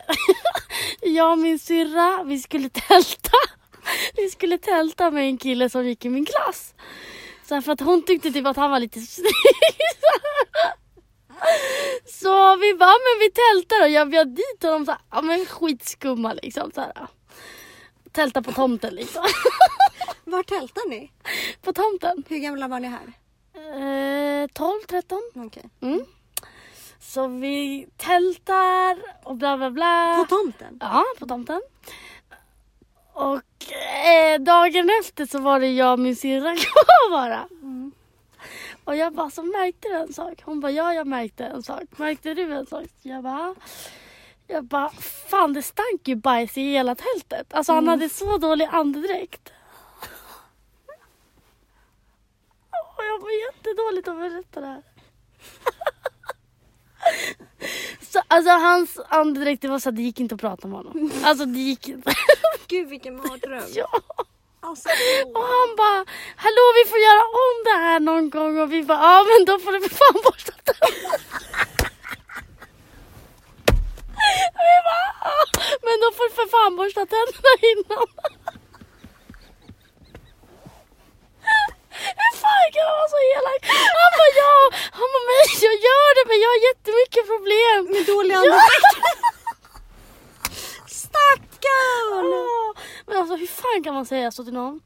jag och min syrra, vi skulle tälta. Vi skulle tälta med en kille som gick i min klass. Så här, för att hon tyckte typ att han var lite snygg. Så vi bara, men vi tältar och jag bjöd dit honom så här, ja men skitskumma liksom. Så här. Tälta på tomten liksom. Var tältar ni? På tomten. Hur gamla var ni här? Eh, 12, 13. Okej. Mm. Så vi tältar och bla bla bla. På tomten? Ja, på tomten. Och eh, dagen efter så var det jag och min syrra kvar bara. Och jag bara, så märkte du en sak? Hon bara, ja jag märkte en sak. Märkte du en sak? Jag bara, "Ja." Jag bara, fan det stank ju bajs i hela tältet. Alltså han hade så dålig andedräkt. Åh, jag mår jättedåligt av att berätta det här. Så, alltså hans andedräkt, det var så att det gick inte att prata med honom. Alltså det gick inte. Gud vilken mardröm. ja. Alltså, Och han bara, hallå vi får göra om det här någon gång och vi bara, ja men då får du för fan borsta tänderna. Vi bara, "Ja, men då får du för fan borsta tänderna innan. Hur fan kan man vara så elak? Han bara, ja, han bara, men jag gör det men jag har jättemycket problem. Med dålig andedräkt. Stackarn! Åh, Men alltså hur fan kan man säga så till någon?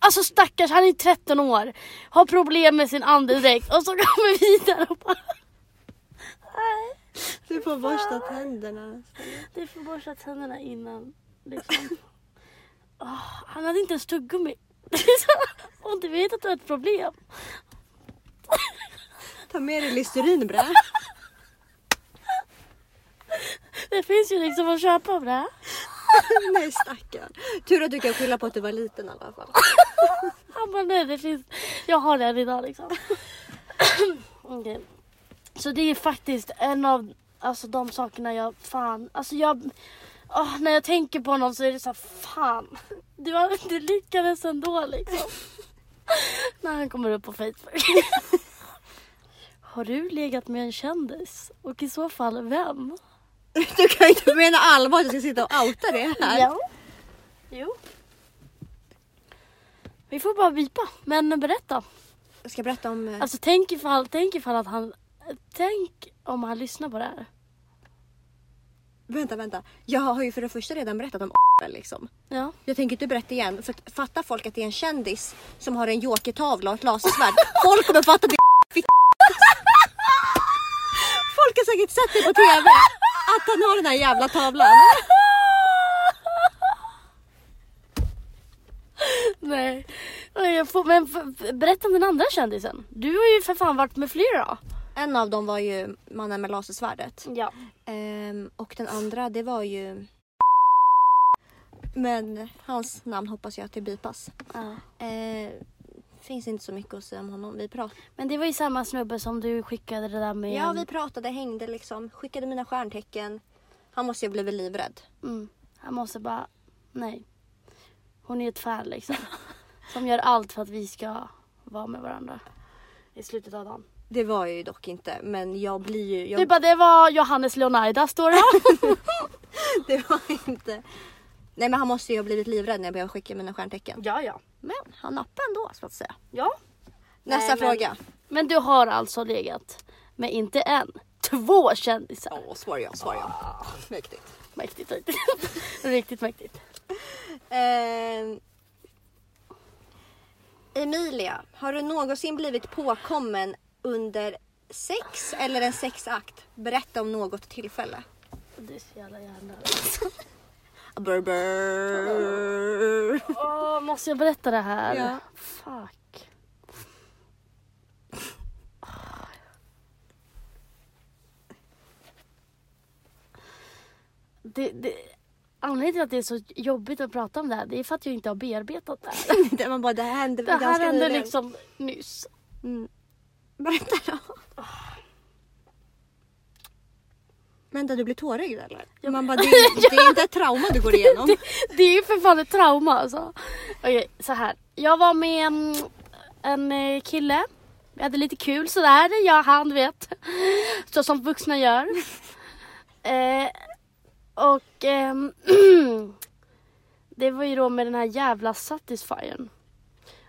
Alltså stackars, han är 13 år, har problem med sin andedräkt och så kommer vi där och bara... Nej, Du får borsta tänderna. du får borsta tänderna innan. Liksom. Åh, han hade inte ens tuggummi. Och du vet att du har ett problem. Ta med dig Listerine Det finns ju liksom att köpa här. Nej stackarn. Tur att du kan skylla på att du var liten i alla fall. Han bara nej det finns, jag har den idag liksom. Okej. Så det är faktiskt en av alltså, de sakerna jag fan, alltså jag, åh, när jag tänker på honom så är det så här, fan. Du, du lyckades ändå liksom. när han kommer upp på Facebook. har du legat med en kändis? Och i så fall vem? Du kan inte mena allvar att jag ska sitta och outa det här. Ja. Jo. Vi får bara bipa, men berätta. Jag ska berätta om... eh, Alltså tänk ifall, tänk ifall att han... Tänk om han lyssnar på det här. Vänta, vänta. Jag har ju för det första redan berättat om liksom. Ja. Jag tänker inte berätta igen. För att fattar folk att det är en kändis som har en jokertavla och ett lasersvärd. Folk kommer fatta att det är Folk har säkert sett det på TV. Att han har den här jävla tavlan. Nej. Men berätta om den andra kändisen. Du har ju för fan varit med flera. En av dem var ju mannen med lasersvärdet. Ja. Ehm, och den andra det var ju... Men hans namn hoppas jag att det bipas. ja. Ehm, finns inte så mycket att säga om honom. Vi pratade, Men det var ju samma snubbe som du skickade det där med. ja, vi pratade, hängde liksom. Skickade mina stjärntecken. Han måste ju ha blivit livrädd. Mm. Han måste bara, nej. Hon är ett fan liksom. som gör allt för att vi ska vara med varandra. I slutet av dagen. Det var jag ju dock inte. Men jag blir ju... Jag, Du bara, det var Johannes Leonarda står det. det var inte... Nej men han måste ju ha blivit livrädd när jag började skicka mina stjärntecken. ja, ja. Men han nappade ändå så att säga. Ja. Nästa Nej, men- fråga. Men du har alltså legat med inte en, två kändisar. Åh, svar ja, svar ja. Mäktigt. Mäktigt, mäktigt. Riktigt mäktigt. Ehm, Emilia, har du någonsin blivit påkommen under sex eller en sexakt? Berätta om något tillfälle. Det är så jävla gärna. Brr, brr. Åh, måste jag berätta det här? Ja. Fuck. Det, det, anledningen till att det är så jobbigt att prata om det här, det är för att jag inte har bearbetat det här. Det, man bara, det här hände Det här hände liksom nyss. Mm. Berätta då. Vänta, du blir tårögd eller? Man bara, det, det är inte ett trauma du går igenom. Det, är ju för fan ett trauma alltså. Okej, så här. Jag var med mm, en eh, kille. Vi hade lite kul sådär, jag och han vet. Så som vuxna gör. Eh, och ehm, det var ju då med den här jävla Satisfyern.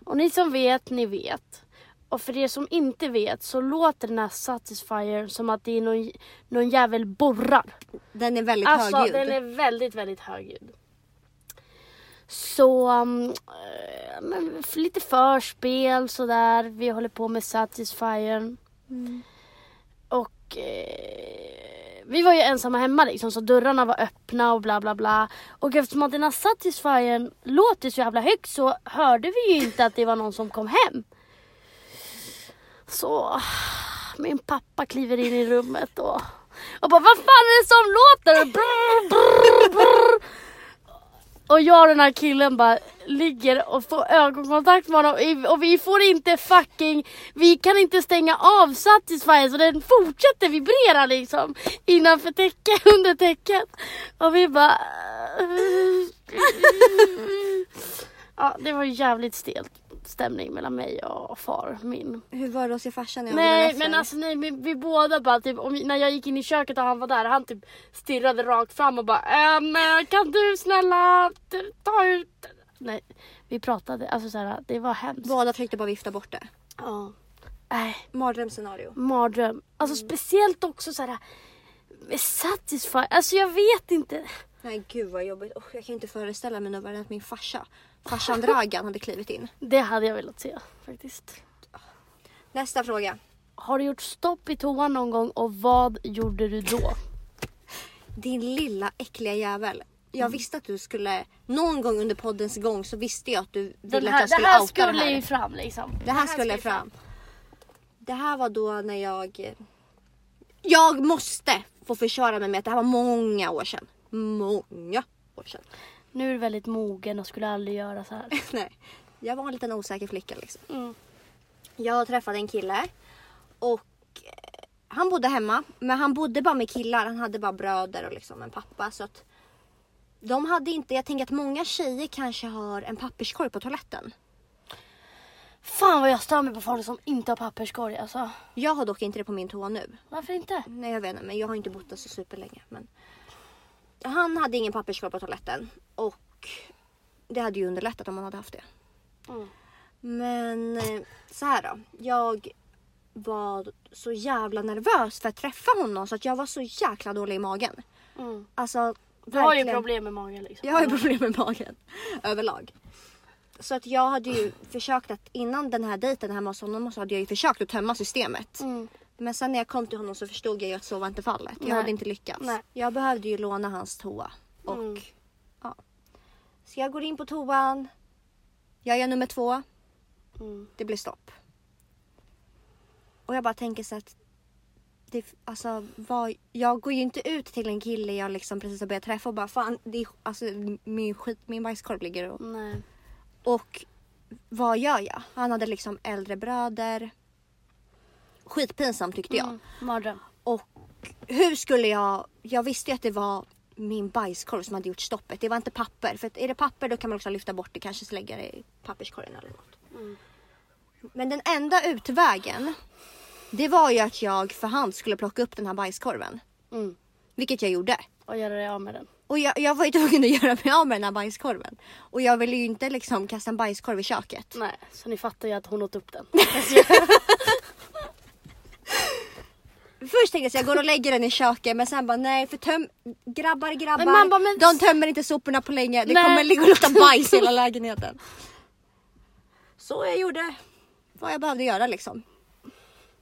Och ni som vet, ni vet. Och för er som inte vet så låter den här Satisfyern som att det är någon, någon jävel borrar. Den är väldigt Alltså högljudd. den är väldigt, väldigt högljudd. Så, um, men lite förspel sådär. Vi håller på med Satisfyern. Mm. Och eh, vi var ju ensamma hemma liksom så dörrarna var öppna och bla bla bla. Och eftersom att den här Satisfyern låter så jävla högt så hörde vi ju inte att det var någon som kom hem. Så min pappa kliver in i rummet och Och bara vad fan är det som låter? Brr, brr, brr. Och jag och den här killen bara ligger och får ögonkontakt med honom och vi får inte fucking, vi kan inte stänga av Satisfyer så den fortsätter vibrera liksom innanför täcket, under täcket. Och vi bara... Ja, det var jävligt stelt stämning mellan mig och far min. Hur var det att se farsan i Nej ögonen men alltså nej, vi, vi båda bara typ, om, när jag gick in i köket och han var där, han typ stirrade rakt fram och bara ehm, kan du snälla ta ut... Nej, vi pratade, alltså såhär, det var hemskt. Båda försökte bara vifta bort det. Ja. Nej, Mardrömsscenario. mardröm. Alltså Mm. speciellt också såhär Satisfy, alltså jag vet inte. Nej gud vad jobbigt. Oh, jag kan inte föreställa mig något värre än att min farsa, farsan Dragan hade klivit in. Det hade jag velat se faktiskt. Nästa fråga. Har du gjort stopp i toan någon gång och vad gjorde du då? Din lilla äckliga jävel. Jag visste att du skulle, någon gång under poddens gång så visste jag att du ville här, att jag det skulle här outa skulle det här. ju fram liksom. Det här skulle fram. Det här var då när jag... Jag måste få försvara mig med att det här var många år sedan. Många år sedan. Nu är du väldigt mogen och skulle aldrig göra så här. Nej, jag var en liten osäker flicka liksom. Mm. Jag träffade en kille och eh, han bodde hemma men han bodde bara med killar. Han hade bara bröder och liksom en pappa så att de hade inte, jag tänker att många tjejer kanske har en papperskorg på toaletten. Fan vad jag stör mig på folk som inte har papperskorg alltså. Jag har dock inte det på min toa nu. Varför inte? Nej jag vet inte men jag har inte bott där så superlänge. Men... Han hade ingen papperskorg på toaletten och det hade ju underlättat om man hade haft det. Mm. Men eh, så här då. Jag var så jävla nervös för att träffa honom så att jag var så jäkla dålig i magen. Mm. Alltså Du har ju problem med magen liksom. Jag har ju problem med magen överlag. Så att jag hade ju försökt att innan den här dejten hemma hos honom så hade jag ju försökt att tömma systemet. Mm. Men sen när jag kom till honom så förstod jag ju att så var inte fallet. Jag Nej. hade inte lyckats. Nej. Jag behövde ju låna hans toa. Och Mm. ja. Så jag går in på toan. Jag gör nummer två. Mm. Det blir stopp. Och jag bara tänker så att det, alltså, vad, jag går ju inte ut till en kille jag liksom precis har börjat träffa och bara fan, det alltså, min, skit, min bajskorv ligger och, Nej. och vad gör jag? Han hade liksom äldre bröder. Skitpinsamt tyckte jag. Mm. Mardröm. Och hur skulle jag, jag visste ju att det var min bajskorv som hade gjort stoppet. Det var inte papper. För är det papper då kan man också lyfta bort det, kanske lägga det i papperskorgen eller något. Mm. Men den enda utvägen, det var ju att jag för hand skulle plocka upp den här bajskorven. Mm. Vilket jag gjorde. Och göra dig av med den. Och jag, jag var ju tvungen att göra mig av med den här bajskorven. Och jag ville ju inte liksom kasta en bajskorv i köket. Nej, så ni fattar ju att hon åt upp den. Först tänkte jag så jag går och lägger den i köket men sen bara nej för töm grabbar grabbar Men man bara, men- de tömmer inte soporna på länge. Det Nej. kommer ligga och lukta bajs i hela lägenheten. Så jag gjorde vad jag behövde göra liksom.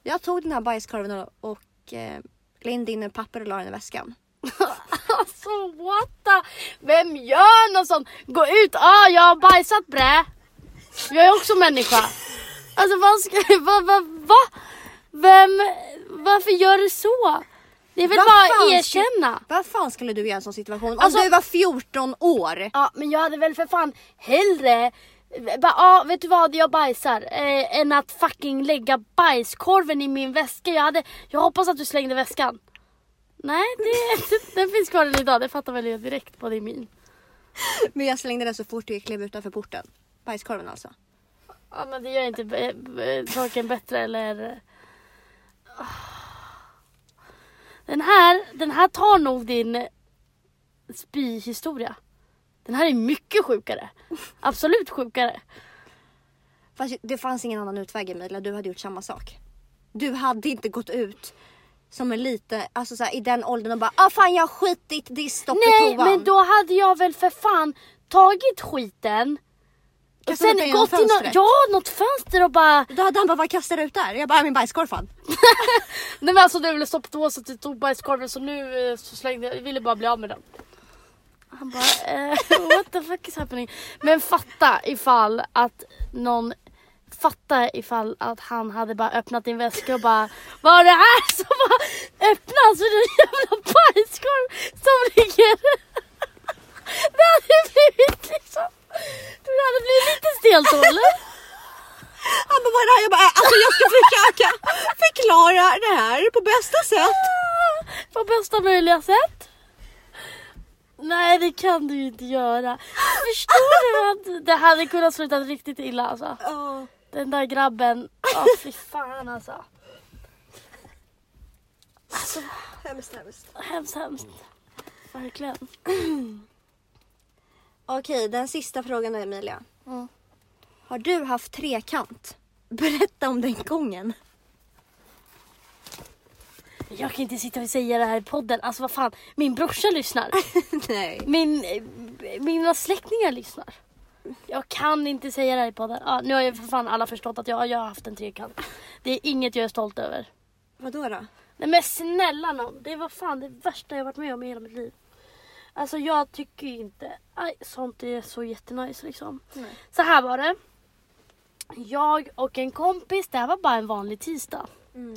Jag tog den här bajskorven och, och eh, lindade in en papper och la den i väskan. alltså what the... Vem gör något sånt? Gå ut, ah jag har bajsat brä. Jag är också människa. Alltså vad ska... Vad, vad, va? Vem... Varför gör du så? Det är väl bara att erkänna. Vad fan skulle du göra i en sån situation? Om Alltså- du var 14 år. Ja men jag hade väl för fan hellre bara, ja vet du vad jag bajsar eh, än att fucking lägga bajskorven i min väska. Jag, hade, jag hoppas att du slängde väskan. Nej, det, den finns kvar än idag. Det fattar väl jag direkt på din min. Men jag slängde den så fort jag klev utanför porten. Bajskorven alltså. Ja men det gör inte saken bättre eller... Den här, den här tar nog din spyhistoria. Den här är mycket sjukare. Absolut sjukare. Fast det fanns ingen annan utväg Emilia, du hade gjort samma sak. Du hade inte gått ut som en liten, alltså så här, i den åldern och bara ah fan jag har skitit, det är stopp Nej i toan. men då hade jag väl för fan tagit skiten och sen gått till något, ja, något fönster och bara... Då hade han bara vad kastar du ut där? Jag bara min bajskorv fan. Nej men alltså du ville stoppa på så att du tog bajskorven så nu eh, så slängde jag, jag ville bara bli av med den. Han bara eh, what the fuck is happening? Men fatta ifall att någon fatta ifall att han hade bara öppnat din väska och bara Vad är det här som bara öppnas? Det är en jävla bajskorv som ligger Det hade blivit liksom Det hade blivit lite stelt då eller? Han bara, vad är det här? Jag bara, alltså jag ska försöka förklara det här på bästa sätt. På bästa möjliga sätt. Nej det kan du ju inte göra. Förstår du att det hade kunnat sluta riktigt illa alltså? Den där grabben, åh fy fan alltså. Alltså Hemskt, hemskt. hemskt hemskt. Verkligen. Okej, den sista frågan då Emilia. Mm. Har du haft trekant? Berätta om den gången. Jag kan inte sitta och säga det här i podden. Alltså vad fan, min brorsa lyssnar. Nej. Min, eh, mina släktingar lyssnar. Jag kan inte säga det här i podden. Ja, nu har ju för fan alla förstått att jag, jag har haft en trekant. Det är inget jag är stolt över. Vadå då? Nej men snälla nån, det var fan det värsta jag varit med om i hela mitt liv. Alltså jag tycker inte, aj, sånt är så jättenice liksom. Nej. Så här var det. Jag och en kompis, det här var bara en vanlig tisdag. Mm.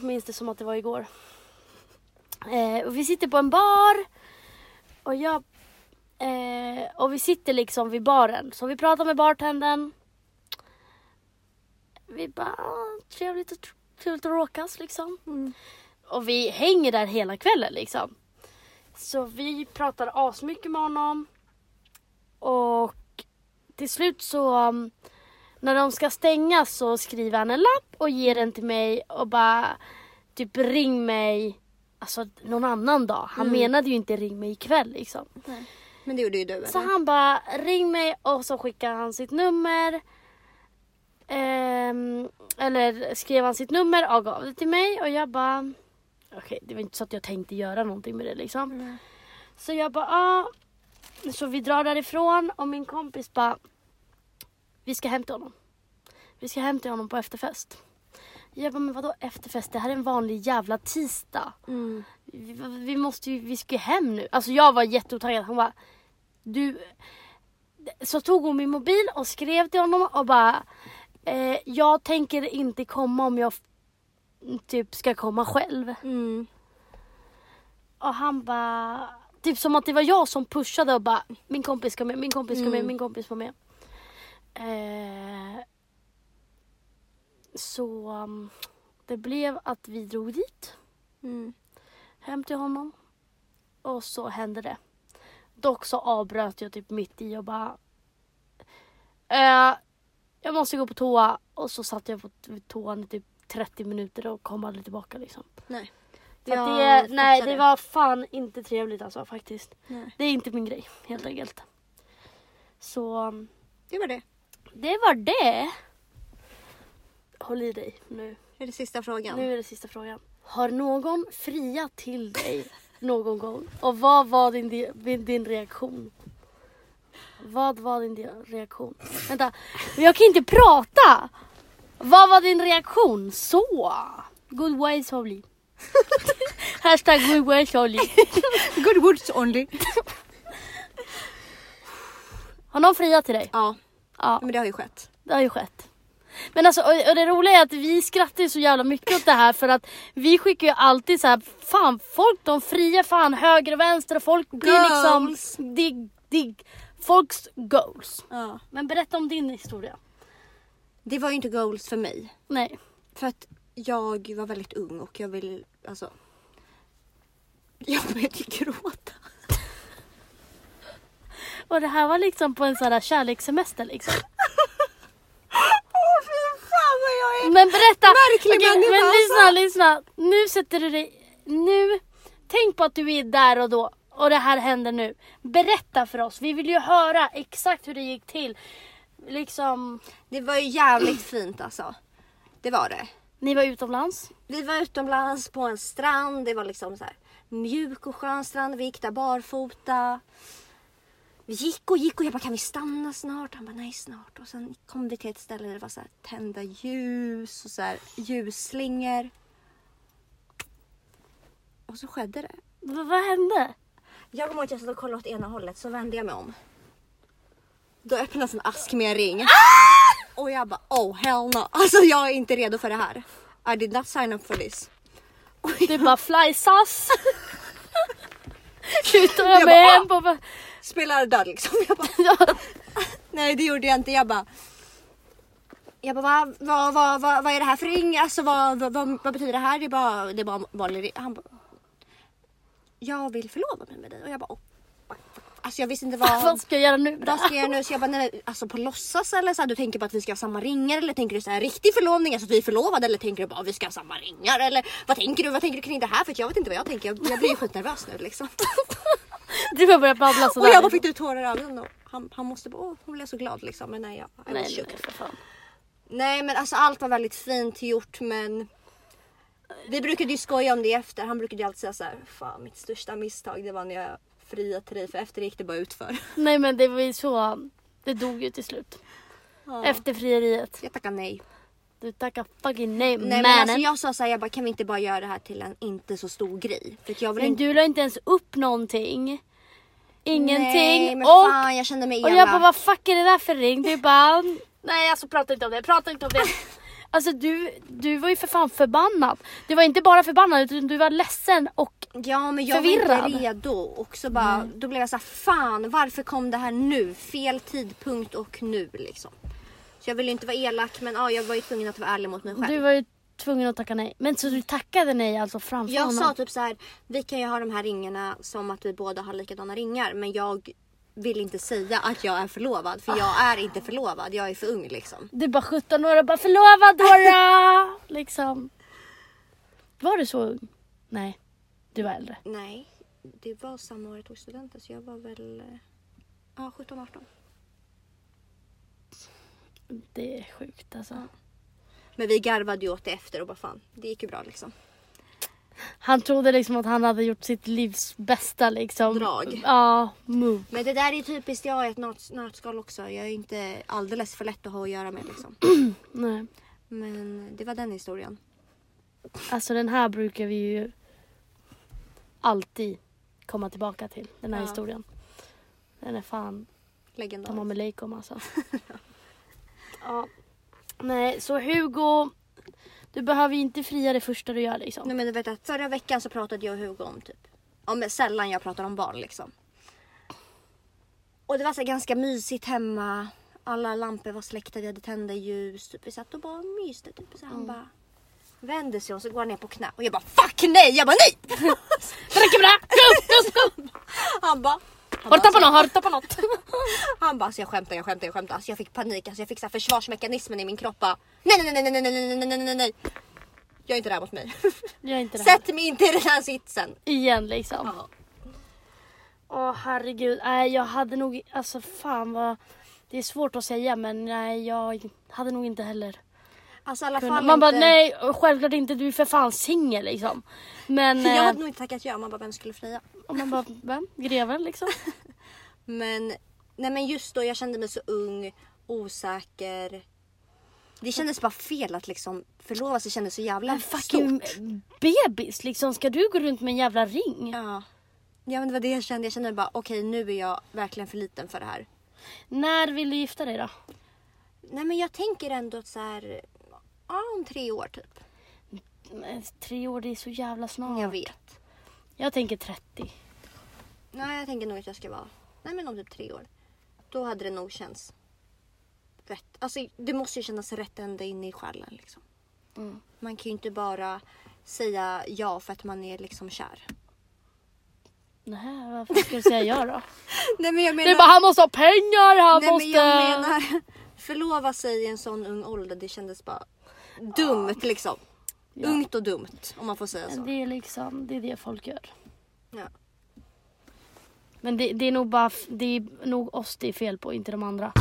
Minns det som att det var igår. Eh, och vi sitter på en bar. Och jag... Eh, och vi sitter liksom vid baren. Så vi pratar med bartendern. Vi bara, "Ah, trevligt, trevligt att råkas liksom. Och vi hänger där hela kvällen liksom. Så vi pratar asmycket med honom. Och till slut så um, när de ska stänga så skriver han en lapp och ger den till mig och bara typ ring mig alltså någon annan dag. Han Mm. menade ju inte ring mig ikväll liksom. Men det gjorde ju du Så eller? han bara ring mig och så skickar han sitt nummer. Ehm, eller skrev han sitt nummer och gav det till mig och jag bara okej det var inte så att jag tänkte göra någonting med det liksom. Så jag bara ah. Så vi drar därifrån och min kompis bara vi ska till honom. Vi ska till honom på efterfest. Jag bara, men vadå efterfest? Det här är en vanlig jävla tisdag. Mm. Vi, vi måste ju, vi ska ju hem nu. Alltså jag var jätteotaggad. Han bara, du. Så tog hon min mobil och skrev till honom och bara, eh, jag tänker inte komma om jag typ ska komma själv. Mm. Och han bara, typ som att det var jag som pushade och bara, min kompis ska med, min kompis ska med, Mm. min kompis ska med. Eh, så um, det blev att vi drog dit. Mm. hem till honom. Och så hände det. Dock så avbröt jag typ mitt i och bara... Eh, jag måste gå på toa. Och så satt jag på toan i typ 30 minuter och kom aldrig tillbaka liksom. Nej. Så Jag det, nej, det var fan inte trevligt alltså faktiskt. Nej. Det är inte min grej helt enkelt. Så um, Det var det. det var det. Håll i dig nu. Är det sista frågan. Nu är det sista frågan. Har någon friat till dig någon gång? Och vad var din, din, din reaktion? Vad var din reaktion? Vänta, jag kan inte prata! Vad var din reaktion? Så! Good ways only. Hashtag good ways only. Good words only. Har någon friat till dig? Ja, Ja, men det har ju skett. det har ju skett. Men alltså, och det roliga är att vi skrattar ju så jävla mycket åt det här för att vi skickar ju alltid så här, fan folk de friar fan höger och vänster och folk blir Goals. liksom dig, dig, folks goals. Ja. Men berätta om din historia. Det var ju inte goals för mig. Nej. För att jag var väldigt ung och jag vill, alltså. Jag började gråta. Och det här var liksom på en sån här kärlekssemester liksom. Åh fy fan vad jag är Men berätta! Märklig människa, men lyssna, alltså. lyssna. Nu sätter du dig, nu, tänk på att du är där och då och det här händer nu. Berätta för oss, vi vill ju höra exakt hur det gick till. Liksom, Det var ju jävligt fint alltså. Det var det. ni var utomlands. Vi var utomlands på en strand. Det var liksom så här mjuk och skön strand. Vi gick där barfota. Vi gick och gick och jag bara kan vi stanna snart? Han bara nej snart. Och sen kom vi till ett ställe där det var så här tända ljus och så här ljusslingor. Och så skedde det. V- vad hände? Jag kommer ihåg att jag stod och kollade åt ena hållet så vände jag mig om. Då öppnades en ask med en ring. Och jag bara oh hell no. Alltså jag är inte redo för det här. I did not sign up for this. Du bara fly sus. Sluta Jag jag bara, med "Ah!" hem på... Spelar död liksom. Jag bara, nej det gjorde jag inte. Jag bara jag bara, vad, vad, vad, vad, vad är det här för ring? Alltså vad, vad, vad, vad betyder det här? Det är bara, det är bara vanlig ring. Han bara, jag vill förlova mig med dig. Och jag bara, oh, alltså jag visste inte vad, Vad ska jag göra nu? vad ska jag göra nu? Så jag bara, nej, alltså på låtsas eller så här, du tänker på att vi ska ha samma ringar eller tänker du så här riktig förlovning, alltså att vi är förlovade eller tänker du bara att vi ska ha samma ringar eller vad tänker du? Vad tänker du kring det här? För jag vet inte vad jag tänker. Jag, jag blir ju skitnervös nu liksom. Du får börja babbla Och sådär. jag bara fick ut tårar i ögonen och han, han måste bara, åh hon blev så glad liksom. Men nej, jag, Nej, nej, för fan. nej men alltså allt var väldigt fint gjort men vi brukade ju skoja om det efter. Han brukade ju alltid säga så här, fan mitt största misstag det var när jag friade till dig för efter gick det bara utför. Nej men det var ju så. Det dog ju till slut. Ja. Efter frieriet. Jag tackar nej. Du tackar fucking nej, Nej men alltså jag sa såhär, jag bara kan vi inte bara göra det här till en inte så stor grej? För jag vill Men inte... du la inte ens upp någonting. Ingenting. Nej men och, fan jag kände mig och elak. jag bara vad fuck är det där för ring? Du bara nej alltså prata inte om det, prata inte om det. Alltså du, du var ju för fan förbannad. Du var inte bara förbannad utan du var ledsen och Ja men jag var förvirrad. inte redo och så bara, då blev jag såhär fan varför kom det här nu? Fel tidpunkt och nu liksom. Så jag ville inte vara elak men ja, jag var ju tvungen att vara ärlig mot mig själv. du var ju tvungen att tacka nej. Men så du tackade nej alltså framför Jag honom? sa typ så här: vi kan ju ha de här ringarna som att vi båda har likadana ringar men jag vill inte säga att jag är förlovad för jag är inte förlovad, jag är för ung liksom. Du bara 17 år och bara förlovad Dora! liksom. Var du så ung? Nej, du var äldre. Nej, det var samma år jag tog studenten så jag var väl eh, ja, 17-18. Det är sjukt alltså. Men vi garvade ju åt det efter och bara fan, det gick ju bra liksom. Han trodde liksom att han hade gjort sitt livs bästa liksom. Drag. Ja, move. Men det där är typiskt jag i ett nöt- nötskal också. Jag är inte alldeles för lätt att ha att göra med liksom. Nej. Men det var den historien. Alltså den här brukar vi ju alltid komma tillbaka till. Den här Ja. historien. Den är fan Legendarisk. tamam aleikum alltså. ja. Nej, så Hugo. Du behöver ju inte fria det första du gör liksom. Nej men du vet att förra veckan så pratade jag och Hugo om typ, om sällan jag pratar om barn liksom. Och det var så ganska mysigt hemma. Alla lampor var släckta, vi hade tända ljus. Typ. Vi satt och bara myste. Typ. Så han bara vänder sig och så går han ner på knä. Och jag bara fuck nej! Jag bara nej! Go, go! Han bara Har du bara, tappat något? Har du tappat något? Han bara, alltså jag skämtar, jag skämtar, jag skämtar. Alltså jag fick panik, alltså jag fick så här försvarsmekanismen i min kropp. bara, Nej, nej, nej, nej, nej, nej, nej, nej, nej, nej. Gör inte det här mot mig. Är inte det här. Sätt mig inte i den här sitsen. Igen liksom. Ja. Åh herregud, nej jag hade nog, alltså fan vad Det är svårt att säga men nej jag hade nog inte heller Alltså i alla fall Man bara inte... nej självklart inte, du är för fan singel liksom. Men Jag eh, hade nog inte tackat ja, man bara vem skulle fria? Och man bara, vem? Greven liksom? Men, nej men just då jag kände mig så ung, osäker. Det kändes bara fel att liksom förlova sig kändes så jävla Men fucking stort. bebis liksom, ska du gå runt med en jävla ring? Ja. ja men det var det jag kände. Jag kände bara okej nu är jag verkligen för liten för det här. När vill du gifta dig då? Nej men jag tänker ändå att så här, ja om tre år typ. Men Tre år, det är så jävla snart. Jag vet. Jag tänker 30. Nej jag tänker nog att jag ska vara, nej men om typ tre år. Då hade det nog känts rätt. Alltså det måste ju kännas rätt ända in i själen liksom. Mm. Man kan ju inte bara säga ja för att man är liksom kär. Nej, varför ska du säga ja då? Nej men jag Det är bara han måste ha pengar, han Nej måste... men jag menar förlova sig i en sån ung ålder det kändes bara dumt liksom. Ja. Ungt och dumt om man får säga så. Det är liksom, det är det folk gör. Ja. Men det, det är nog bara, det är nog oss det är fel på, inte de andra.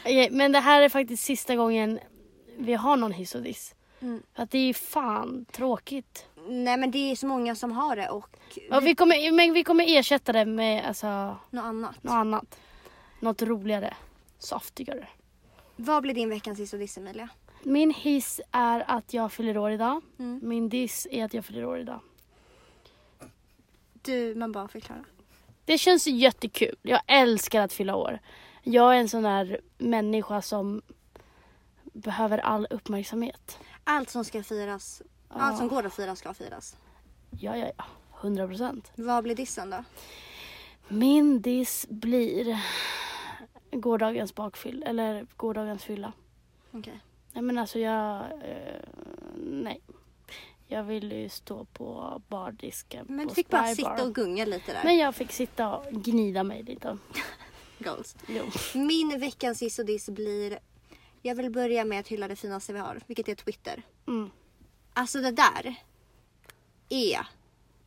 Okej, Men det här är faktiskt sista gången vi har någon hiss och diss. Mm. För att det är fan tråkigt. Nej men det är så många som har det och Ja, vi kommer, men vi kommer ersätta det med alltså, något annat. något annat. Något roligare. Saftigare. Vad blir din veckans hiss och diss Emilia? Min hiss är att jag fyller år idag. Mm. Min diss är att jag fyller år idag. Du, man bara förklara. Det känns jättekul. Jag älskar att fylla år. Jag är en sån där människa som behöver all uppmärksamhet. Allt som ska firas, allt som går att fira ska firas. Ja, ja, ja. 100 procent. Vad blir dissen då? Min diss blir gårdagens bakfyll, eller gårdagens fylla. Okej. Nej men alltså jag, eh, nej. Jag ville ju stå på bardisken Men på du fick bara sitta och gunga lite där. Men jag fick sitta och gnida mig lite. Goals. Jo. Min veckans diss och diss blir... Jag vill börja med att hylla det finaste vi har, vilket är Twitter. Mm. Alltså det där är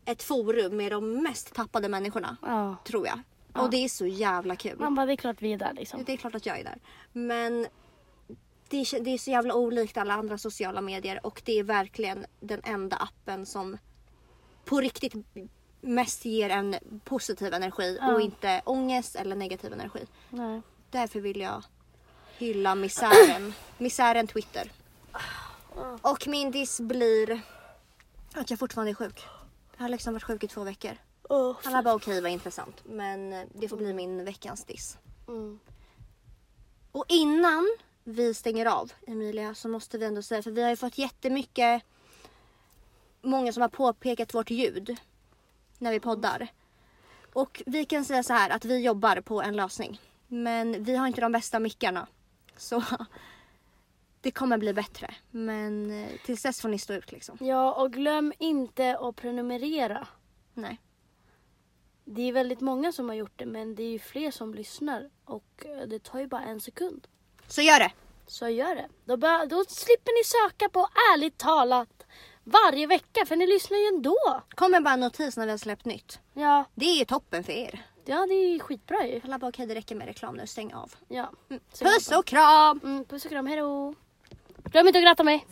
ett forum med de mest tappade människorna, Ja. tror jag. Ja. Och det är så jävla kul. Man bara, det är klart vi är där liksom. Det är klart att jag är där. Men det är, det är så jävla olikt alla andra sociala medier och det är verkligen den enda appen som på riktigt mest ger en positiv energi Ja. och inte ångest eller negativ energi. Nej. Därför vill jag hylla misären. misären Twitter. Och min diss blir att jag fortfarande är sjuk. Jag har liksom varit sjuk i två veckor. Alla bara okej, vad intressant. Men eh, det får bli min veckans diss. Mm. Och innan vi stänger av Emilia så måste vi ändå säga, för vi har ju fått jättemycket många som har påpekat vårt ljud när vi poddar. Och vi kan säga så här att vi jobbar på en lösning. Men vi har inte de bästa mickarna. Så det kommer bli bättre. Men eh, tills dess får ni stå ut liksom. Ja, och glöm inte att prenumerera. Nej. Det är väldigt många som har gjort det, men det är ju fler som lyssnar. Och eh, det tar ju bara en sekund. Så gör det! Så gör det. Då, bör, då slipper ni söka på ärligt talat varje vecka, för ni lyssnar ju ändå. Kommer bara en notis när vi har släppt nytt. Ja, Det är ju toppen för er. Ja det är skitbra ju. Alla bara okej det räcker med reklam nu, stäng av. Ja. Så Puss och kram! Mm, puss och kram, hejdå. Glöm inte att gratta mig.